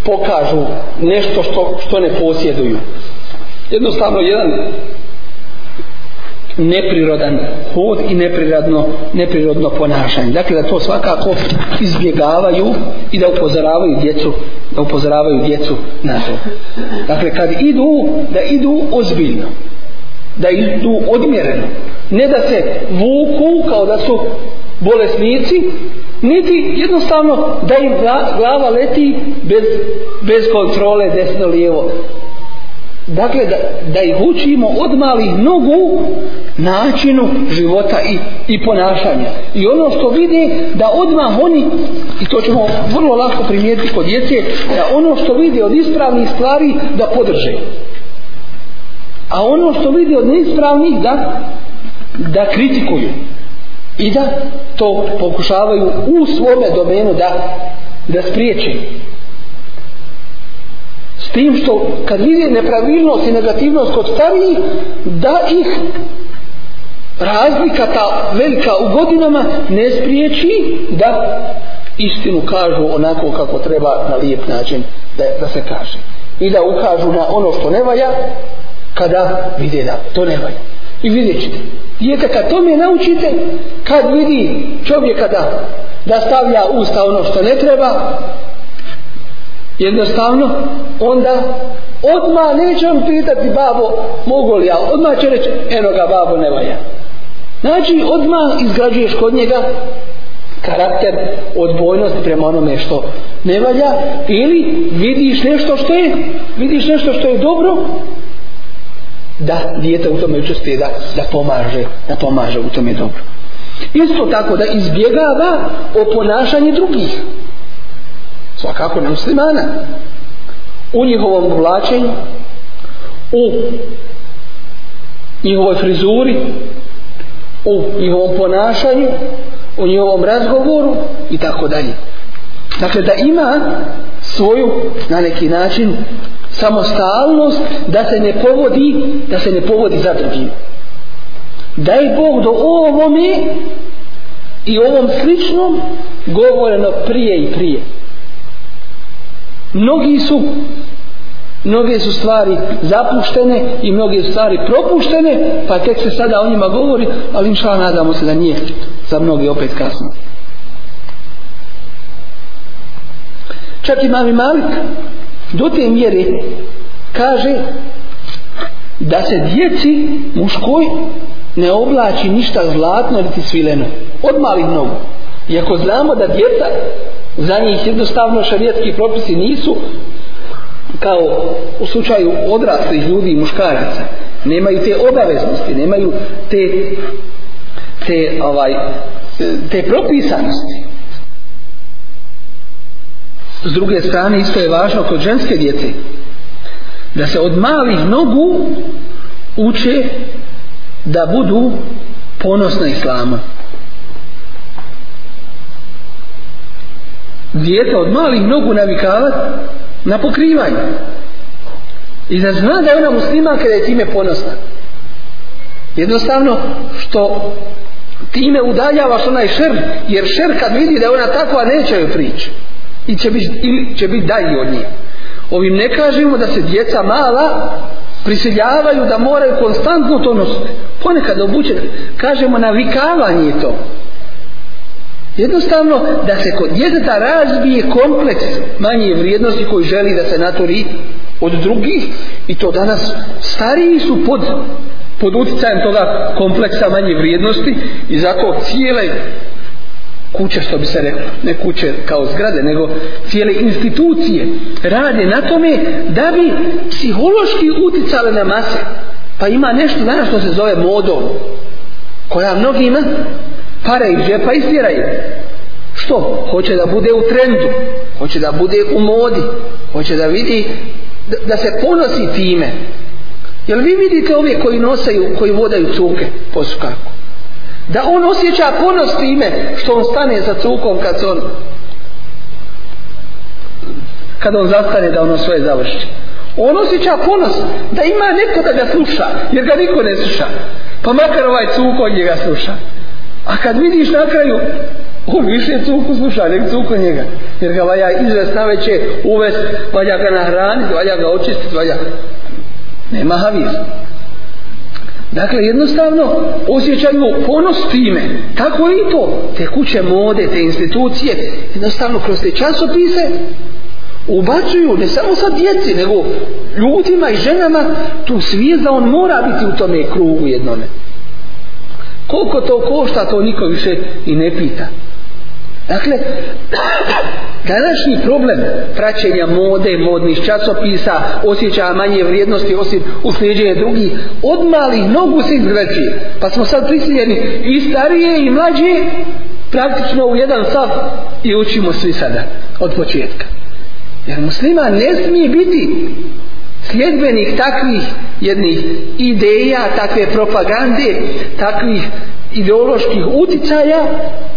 pokažu nešto što, što ne posjeduju. Jednostavno, jedan neprirodan hod i neprirodno, neprirodno ponašanje. Dakle, da to svakako izbjegavaju i da upozoravaju djecu, da upozoravaju djecu na to. Dakle, kad idu, da idu ozbiljno da idu odmjereno ne da se vuku kao da su bolesnici niti jednostavno da im glava leti bez, bez kontrole desno lijevo dakle da, da ih učimo od malih nogu načinu života i, i ponašanja i ono što vide da odmah oni i to ćemo vrlo lako primijetiti kod djece da ono što vide od ispravnih stvari da podrže a ono što vidi od neispravnih da da kritikuju i da to pokušavaju u svome domenu da da spriječe s tim što kad vidi nepravilnost i negativnost kod starijih da ih razlika ta velika u godinama ne spriječi da istinu kažu onako kako treba na lijep način da, da se kaže i da ukažu na ono što ne valja kada vide da to nemaju. I vidjet ćete. Dijete kad tome naučite, kad vidi čovjeka da, da stavlja usta ono što ne treba, jednostavno, onda odma neće vam pitati babo mogu li ja, odma će reći eno ga babo ne valja. Znači odma izgrađuješ kod njega karakter odbojnosti prema onome što ne valja ili vidiš nešto što je vidiš nešto što je dobro da dijete u tome učestvuje da, da pomaže da pomaže u tome dobro isto tako da izbjegava o ponašanje drugih svakako ne muslimana u njihovom oblačenju u njihovoj frizuri u njihovom ponašanju u njihovom razgovoru i tako dalje dakle da ima svoju na neki način samostalnost da se ne povodi da se ne povodi za drugim daj Bog do ovome i ovom sličnom govoreno prije i prije mnogi su mnoge su stvari zapuštene i mnoge su stvari propuštene pa tek se sada o njima govori ali inša nadamo se da nije za mnogi opet kasno čak i mali Malik do te mjere kaže da se djeci muškoj ne oblači ništa zlatno niti svileno od malih nogu iako znamo da djeca za njih jednostavno šarijetski propisi nisu kao u slučaju odraslih ljudi i muškaraca nemaju te obaveznosti nemaju te te, ovaj, te propisanosti S druge strane, isto je važno kod ženske djece da se od malih nogu uče da budu ponosna islama. Djeca od malih nogu navikava na pokrivanje. I da zna da je ona muslima kada je time ponosna. Jednostavno, što time udaljavaš onaj šer, jer šer kad vidi da je ona takva, neće joj prići i će biti, ili će biti dalji od njih. Ovim ne kažemo da se djeca mala prisiljavaju da moraju konstantno to nositi. Ponekad obuće, kažemo navikavanje to. Jednostavno da se kod djeteta razbije kompleks manje vrijednosti koji želi da se naturi od drugih i to danas stariji su pod pod utjecajem toga kompleksa manje vrijednosti i zato cijele kuće što bi se reklo, ne kuće kao zgrade, nego cijele institucije rade na tome da bi psihološki uticale na mase. Pa ima nešto danas što se zove modom, koja mnogima pare iz džepa istiraju. Što? Hoće da bude u trendu, hoće da bude u modi, hoće da vidi da, da se ponosi time. Jel vi vidite ove koji nosaju, koji vodaju cuke po skaku? da on osjeća ponos time što on stane sa cukom kad on kad on zastane da ono svoje završi on osjeća ponos da ima neko da ga sluša jer ga niko ne sluša pa makar ovaj cuko njega sluša a kad vidiš na kraju on više cuku sluša nek cuko njega jer ga valja izvest na veće uvest valja ga nahraniti valja ga očistiti valja nema havizu Dakle, jednostavno osjećaju ponos time. Tako i to. Te kuće mode, te institucije, jednostavno kroz te časopise ubacuju ne samo sa djeci, nego ljudima i ženama tu svijest da on mora biti u tome krugu jednome. Koliko to košta, to niko više i ne pita. Dakle, današnji problem praćenja mode, modnih časopisa, osjeća manje vrijednosti osim usljeđenja drugi, od malih nogu se izgrađuje. Pa smo sad prisiljeni i starije i mlađe, praktično u jedan sav i učimo svi sada, od početka. Jer muslima ne smije biti sljedbenik takvih jednih ideja, takve propagande, takvih ideoloških uticaja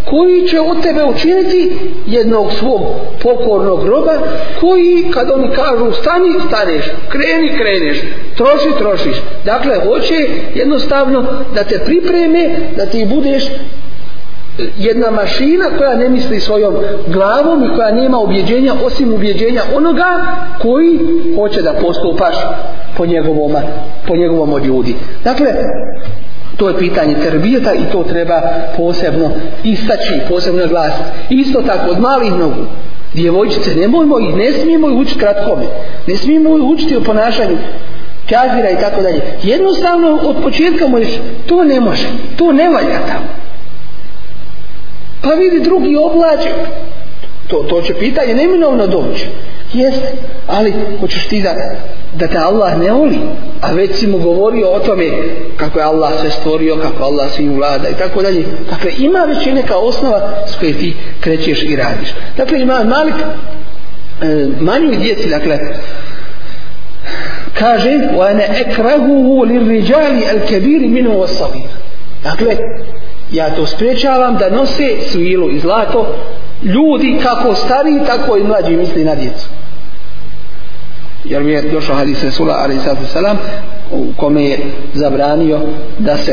koji će od tebe učiniti jednog svog pokornog roba koji kad oni kažu stani, staneš, kreni, kreneš troši, trošiš dakle hoće jednostavno da te pripreme da ti budeš jedna mašina koja ne misli svojom glavom i koja nema objeđenja osim objeđenja onoga koji hoće da postupaš po njegovom, po njegovom od ljudi. Dakle, to je pitanje terbijeta i to treba posebno istaći, posebno glasiti. Isto tako, od malih nogu, djevojčice, nemojmo ih, ne smijemo ih učiti kratkome, ne smijemo ih učiti o ponašanju kazira i tako dalje. Jednostavno, od početka mu ješ, to ne može, to ne valja tamo pa vidi drugi oblađe to, to će pitanje neminovno doći jeste, ali hoćeš ti da da te Allah ne voli a već si mu govorio o tome kako je Allah sve stvorio, kako Allah svi vlada i tako dalje, dakle ima već i neka osnova s koje ti krećeš i radiš dakle ima malik e, manju djeci, dakle kaže wa ana akrahu lirijali alkabir minhu wasagir dakle ja to sprečavam da nose svilu i zlato ljudi kako stari tako i mlađi misli na djecu jer mi je došao hadis Resula alaihissalatu salam u kome je zabranio da se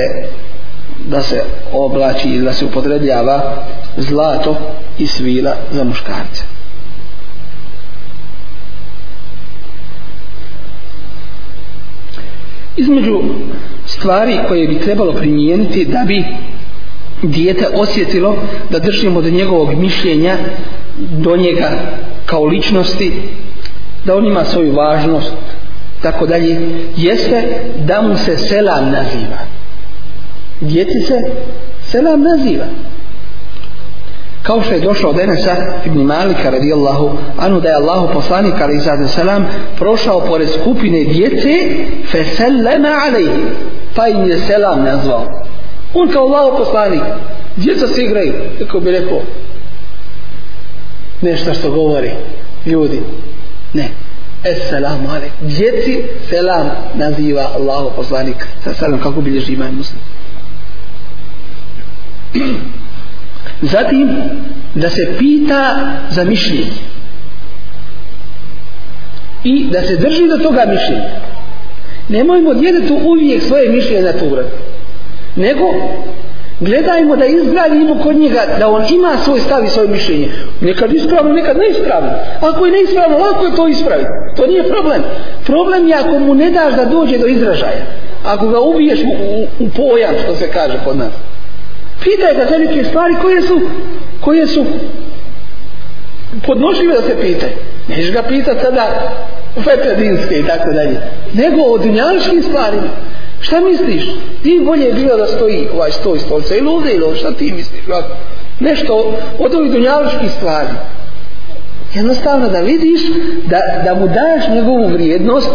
da se oblači ili da se upotrebljava zlato i svila za muškarce između stvari koje bi trebalo primijeniti da bi dijete osjetilo da držimo od njegovog mišljenja do njega kao ličnosti da on ima svoju važnost tako dalje jeste da mu se selam naziva djeci se selam naziva kao što je došao denesa Ibn Malika radijallahu anu da je Allahu poslanika ali izadne selam prošao pored skupine djece fe selama alej pa im je selam nazvao on kao Allaho poslanik djeca se igraju tako bi rekao nešto što govori ljudi ne Esselamu alaik djeci selam naziva Allaho poslanik sa selam kako bi ima muslim zatim da se pita za mišljenje i da se drži do toga mišljenja nemojmo djetetu uvijek svoje mišljenje na tu vratu nego gledajmo da izgradimo kod njega da on ima svoj stav i svoje mišljenje nekad ispravno, nekad neispravno ako je neispravno, lako je to ispraviti to nije problem problem je ako mu ne daš da dođe do izražaja ako ga ubiješ u, u, u pojam što se kaže kod nas pitaj ga velike stvari koje su koje su podnošljive da se pitaj neš ga pitati sada fetredinske i tako dalje nego o dunjaličkim stvarima šta misliš ti bolje je bilo da stoji ovaj stoj stolca ili ovdje ili šta ti misliš nešto od ovih dunjaličkih stvari jednostavno da vidiš da, da mu daš njegovu vrijednost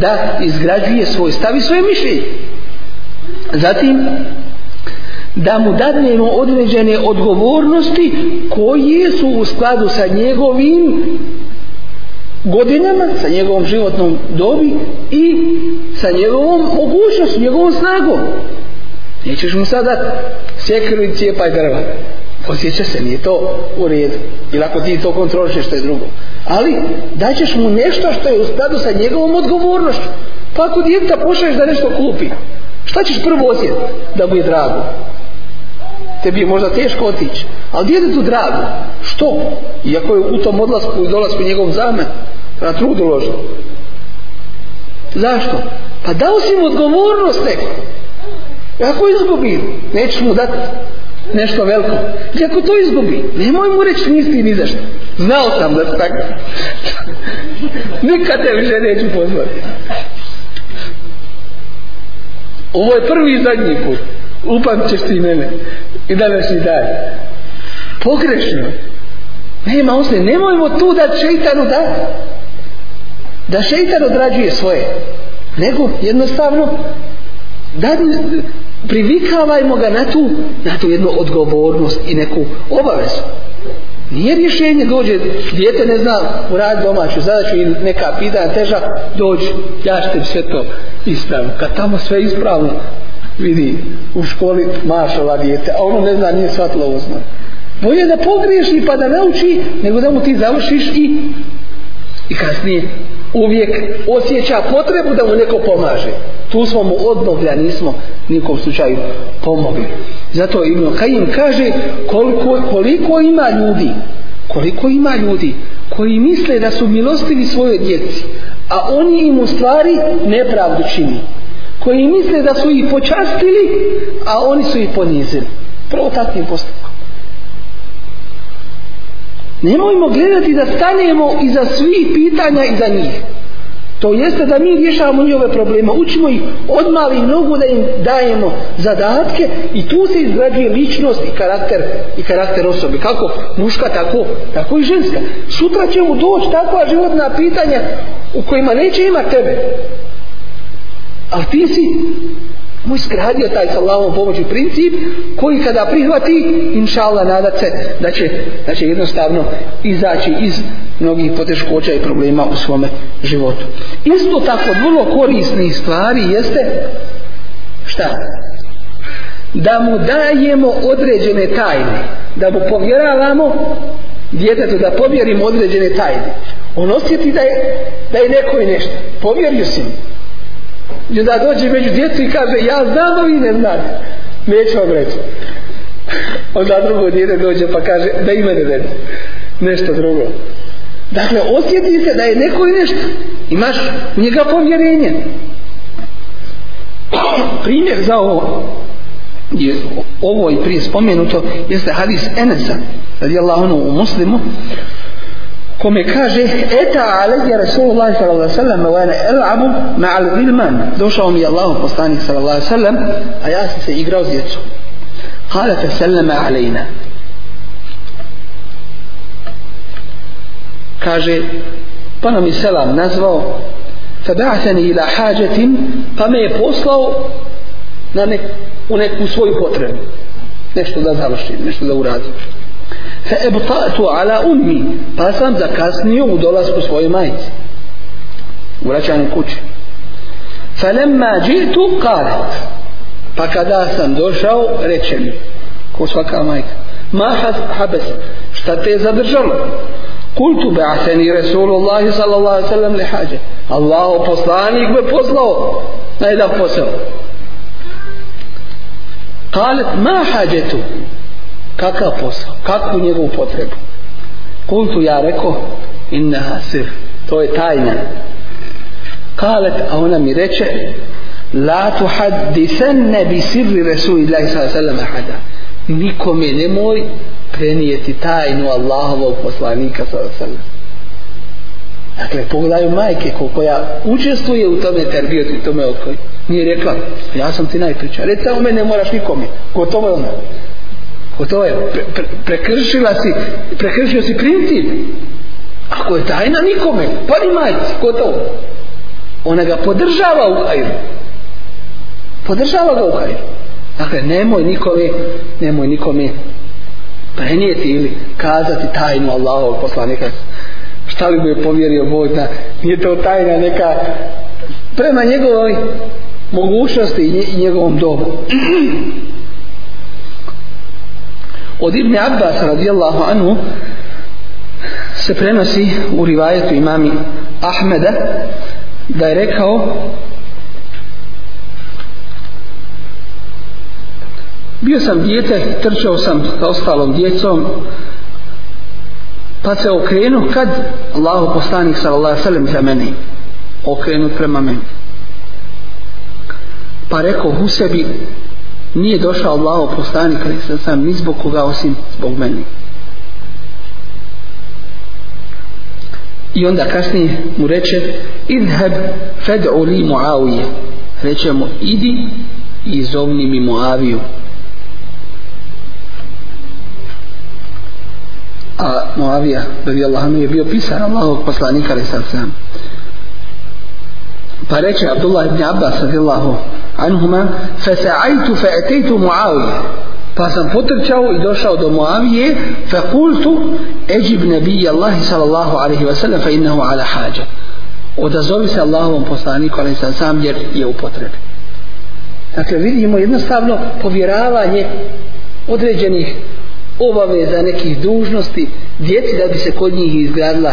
da izgrađuje svoj stav i svoje mišljenje zatim da mu dadnemo određene odgovornosti koje su u skladu sa njegovim godinama, sa njegovom životnom dobi i sa njegovom mogućnosti, njegovom snagom. Nećeš mu sad dati sekiru i cijepaj drva. Osjeća se, nije to u redu. Ili ako ti to kontroliš, što je drugo. Ali daćeš mu nešto što je u skladu sa njegovom odgovornošću. Pa ako djeta pošalješ da nešto kupi, šta ćeš prvo osjetiti da mu je drago? tebi je možda teško otići, ali djetetu drago. Što? Iako je u tom odlasku i dolasku njegov zamen, na trud uložio. Zašto? Pa dao si mu odgovornost neko. Ako izgubi, nećeš mu dati nešto veliko. I ako to izgubi, nemoj mu reći nisti ni za što. Znao sam da se tako. Nikad te više neću pozvati. Ovo je prvi i zadnji put. Upam ćeš ti mene i da vas i daj. Pogrešno. Nema osne, nemojmo tu da šeitanu da da šeitan odrađuje svoje. Nego jednostavno da privikavajmo ga na tu, na tu jednu odgovornost i neku obavezu. Nije rješenje dođe, djete ne zna u rad domaću zadaću i neka pita teža, dođe, ja ću sve to ispravno. Kad tamo sve ispravno, vidi u školi mašala dijete, a ono ne zna, nije shvatilo ovo znači. Bolje da pogriješi pa da nauči, nego da mu ti završiš i, i kasnije uvijek osjeća potrebu da mu neko pomaže. Tu smo mu odmogli, a nismo nikom slučaju pomogli. Zato Ibn Kajim kaže koliko, koliko ima ljudi, koliko ima ljudi koji misle da su milostivi svojoj djeci, a oni im u stvari nepravdu činiti koji misle da su ih počastili a oni su ih ponizili prvo takvim postupkom nemojmo gledati da stanemo iza svih pitanja i za njih to jeste da mi rješavamo njihove probleme učimo ih od malih nogu da im dajemo zadatke i tu se izgrađuje ličnost i karakter i karakter osobe kako muška tako tako i ženska sutra će mu doći takva životna pitanja u kojima neće imati tebe A ti si mu skradio taj sa Allahom pomoću princip koji kada prihvati inša Allah nadat se da će, da će jednostavno izaći iz mnogih poteškoća i problema u svome životu. Isto tako vrlo korisni stvari jeste šta? Da mu dajemo određene tajne, da mu povjeravamo djetetu da povjerimo određene tajne. On osjeti da je, da je neko i nešto. Povjerio si mu. I onda dođe među djecu i kaže, ja znam, a vi ne znate. Neću vam reći. Onda drugo djede dođe pa kaže, da ima ne vedi. Nešto drugo. Dakle, osjeti se da je neko i nešto. Imaš njega povjerenje. Primjer za ovo, je, ovo i prije spomenuto, jeste hadis Enesa, radijallahu anhu u muslimu, kome kaže eta alejja rasulullah sallallahu alejhi ve sellem wa ana el'abu ma'a al-ghilman došao mi Allah poslanik sallallahu alejhi ve sellem a ja sam se igrao s djecom kaže ta sallama alejna kaže pa nam je selam nazvao fada'athani ila hajatin pa me je poslao na nek, u neku svoju potrebu nešto da završim nešto da uradim fa ebta'tu ala ummi pa sam zakasnio u dolazku svoje majice u vraćanju kući fa lemma džitu kalet pa kada sam došao reče mi ko svaka majka ma has habes šta te je zadržalo kultu ba'athani rasulullahi sallallahu alaihi sallam li hađe Allaho poslanik me poslao na jedan posao kalet ma hađetu kakav posao, kakvu njegovu potrebu. Kultu ja rekao, inna hasir, to je tajna. Kalet, a ona mi reče, la tu hadisen ne bi sirri resu ilahi sallam ahada. Nikome nemoj prenijeti tajnu Allahovog poslanika sallam. Dakle, pogledaju majke koja učestvuje u tome terbiju, u tome odkoj. Nije rekla, ja sam ti najpričar. Reta, u mene ne moraš nikome. Gotovo je ono ako to je pre, prekršila si prekršio si princip ako je tajna nikome pa ni majci ko to ona ga podržava u hajru podržava ga u hajru dakle nemoj nikome nemoj nikome prenijeti ili kazati tajnu Allahovog poslanika šta li mu je povjerio Bog da nije to tajna neka prema njegovoj mogućnosti i njegovom dobu Od Ibn Abbas radijallahu anhu se prenosi u rivajetu imami Ahmeda da je rekao bio sam dijete, trčao sam sa ostalom djecom pa se okrenu kad Allahu poslanik sallallahu alejhi ve sellem za meni okrenu prema meni pa rekao u sebi nije došao Allah poslanik ali sam sam ni zbog koga osim zbog meni i onda kasnije mu reče idheb fed'u li muavije reče mu idi i zovni mi muaviju a muavija radijallahu anhu je bio pisar Allahog poslanika ali sam sam Pa reče Abdullah ibn Abbas radijallahu anhuma, fa sa'aitu fa ataitu Muavije. Pa sam potrčao i došao do Muavije, fa qultu ejib nabiy Allah sallallahu alayhi wa sallam fa innahu ala haja. Odazovi se Allahovom poslaniku alayhi sallam jer je u potrebi. Dakle vidimo jednostavno povjeravanje određenih obaveza nekih dužnosti djeci da bi se kod njih izgradila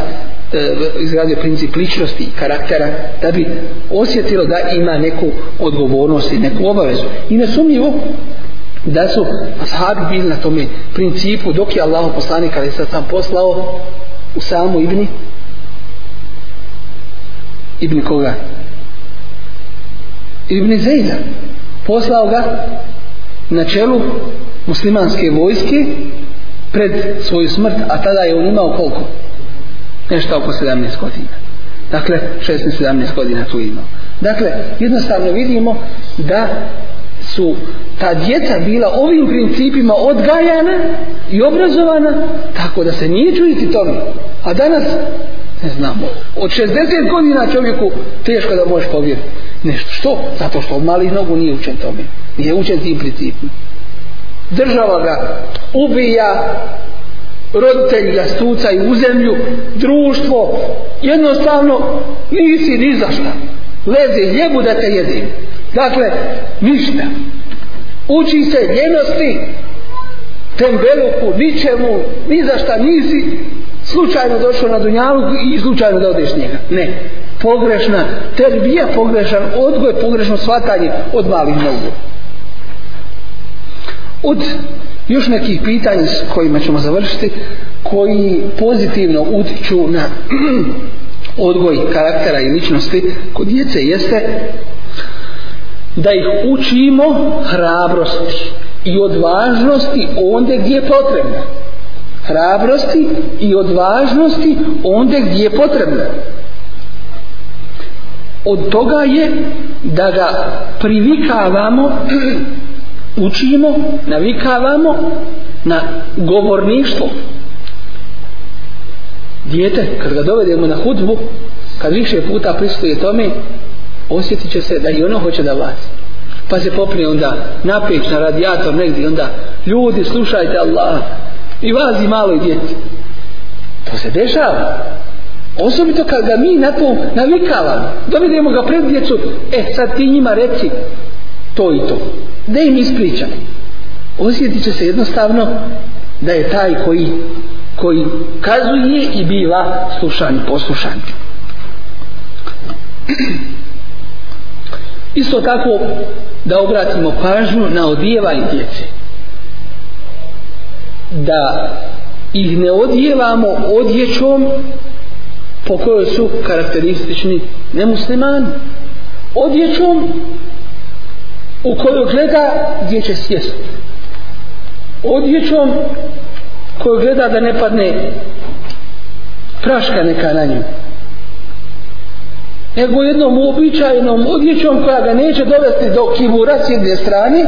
E, izgradio princip ličnosti i karaktera da bi osjetilo da ima neku odgovornost i neku obavezu i nesumnjivo da su ashabi bili na tome principu dok je Allah poslanik ali sad sam poslao u samu Ibni Ibni koga? Ibni Zejda poslao ga na čelu muslimanske vojske pred svoju smrt a tada je on imao koliko? nešto oko 17 godina. Dakle, 16-17 godina tu imao. Dakle, jednostavno vidimo da su ta djeca bila ovim principima odgajana i obrazovana tako da se nije čuditi tome. A danas, ne znamo, od 60 godina čovjeku teško da možeš povjeriti nešto. Što? Zato što mali nogu nije učen tome. Nije učen tim principima. Država ga ubija, roditelji ga stucaju u zemlju, društvo, jednostavno nisi ni za šta. Leze ljebu da te jedim. Dakle, ništa. Uči se ljenosti, tembeluku, ničemu, ni za šta nisi slučajno došao na Dunjalu i slučajno da odeš njega. Ne. Pogrešna, terbija pogrešan, odgoj pogrešno shvatanje od malih nogu od još nekih pitanja s kojima ćemo završiti koji pozitivno utiču na odgoj karaktera i ličnosti kod djece jeste da ih učimo hrabrosti i odvažnosti onda gdje je potrebno hrabrosti i odvažnosti onda gdje je potrebno od toga je da ga privikavamo učimo, navikavamo na govorništvo. Dijete, kad ga dovedemo na hudbu, kad više puta pristuje tome, osjetit će se da i ono hoće da vas. Pa se popne onda na peć, na radijator, negdje onda, ljudi, slušajte Allah, i vas i malo i djeti. To se dešava. Osobito kad ga mi na to navikavamo, dovedemo ga pred djecu, e sad ti njima reci, to i to da im ispričam osjetit će se jednostavno da je taj koji koji kazuje i biva slušan i poslušan isto tako da obratimo pažnju na odijevanje djece da ih ne odijevamo odjećom po kojoj su karakteristični nemuslimani odjećom u kojoj gleda gdje će sjest odjećom koju gleda da ne padne praška neka na nju nego jednom uobičajenom odjećom koja ga neće dovesti do kibura s jedne strane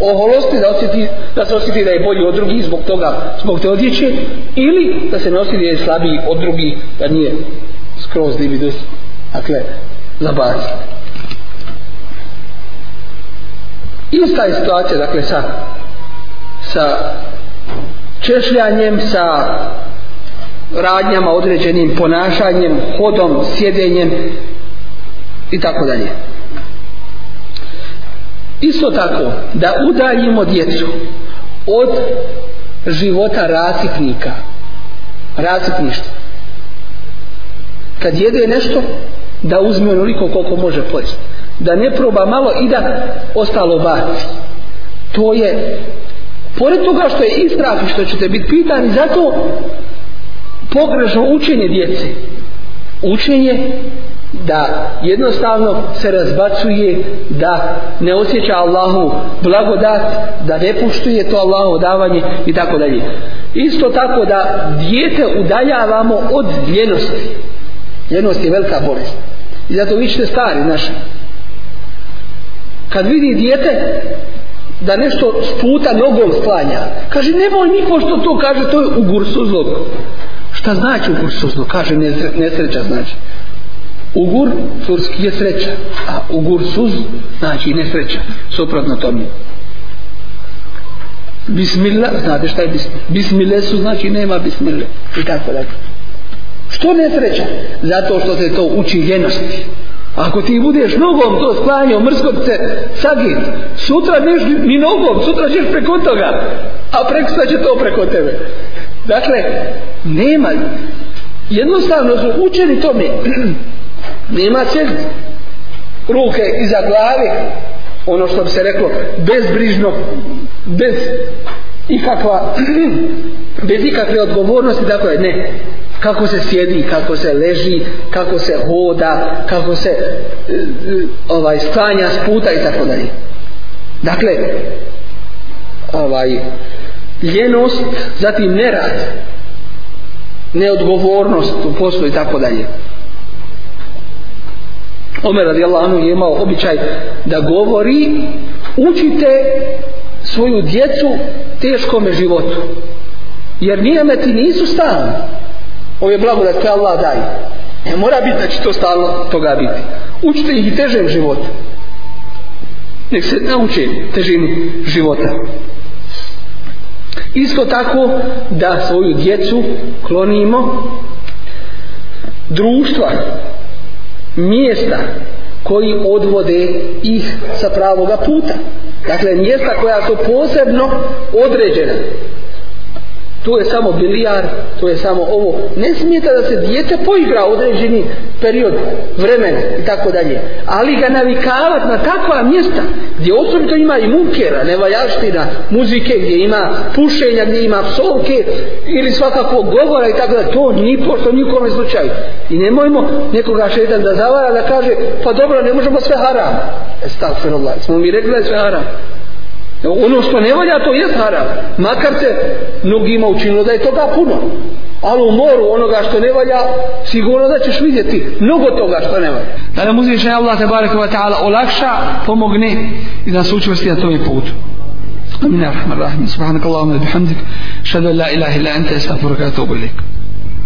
oholosti da, osjeti, da se osjeti da je bolji od drugih zbog toga, zbog te odjeće ili da se nosi da je slabiji od drugih da nije skroz dividus dakle, zabaciti ista je situacija dakle sa sa češljanjem sa radnjama određenim ponašanjem hodom, sjedenjem i tako dalje isto tako da udaljimo djecu od života rasipnika rasipništva kad jede nešto da uzme onoliko koliko može pojesti da ne proba malo i da ostalo baci to je pored toga što je istrah i što ćete biti pitani za to pogrešno učenje djece učenje da jednostavno se razbacuje da ne osjeća Allahu blagodat da ne puštuje to Allahu davanje i tako dalje isto tako da djete udaljavamo od ljenosti ljenost je velika bolest i zato vi ćete stari naši kad vidi dijete da nešto s puta nogom sklanja, kaže ne boj niko što to kaže, to je ugur suzlog. Šta znači ugur suzlog? Kaže nesreća znači. Ugur turski je sreća, a ugur suz znači nesreća, suprotno tome. Bismillah, znate šta je bismillah? Bismillah su znači nema bismillah. I tako dakle. Što nesreća? Zato što se to uči ljenosti. Ako ti budeš nogom to sklanjao, mrskog se sagin, sutra neš ni nogom, sutra ćeš preko toga, a preko sve će to preko tebe. Dakle, nema, jednostavno su učeni tome, nema će ruke iza glave, ono što bi se reklo, bezbrižno, bez ikakva bez ikakve odgovornosti tako je, ne kako se sjedi, kako se leži kako se hoda kako se e, ovaj stanja s puta i tako dalje dakle ovaj ljenost, zatim nerad neodgovornost u poslu i tako dalje Omer radijallahu anhu je imao običaj da govori učite svoju djecu teškome životu. Jer nijemeti nisu stalni. Ovo je blagodat koja Allah daje. Ne mora biti da znači, će to stalno toga biti. Učite ih i težem životu. Nek se nauče težinu života. Isto tako da svoju djecu klonimo društva, mjesta, koji odvode ih sa pravoga puta. Dakle, mjesta koja su posebno određena to je samo bilijar, to je samo ovo. Ne smijete da se dijete poigra određeni period vremena i tako dalje. Ali ga navikavat na takva mjesta gdje osobito ima i munkera, nevajaština, muzike, gdje ima pušenja, gdje ima psovke ili svakako govora i tako dalje. To ni pošto nikome slučaju. I nemojmo nekoga šetan da zavara da kaže pa dobro ne možemo sve haram. Estagfirullah. Smo mi rekli da je sve haram ono što ne valja to je haram makar se mnogima učinilo da je toga puno ali u moru onoga što ne valja sigurno da ćeš vidjeti mnogo toga što ne valja da nam uzviše Allah te barek wa ta'ala olakša, pomogne i da se učvrsti na tom je putu Amin, Arhamar, Rahim, Subhanak, Allahumma, Bihamdik, Shadu, La, Ilaha, Ila, Ente, Estafurka, Tobu, Ilaikum.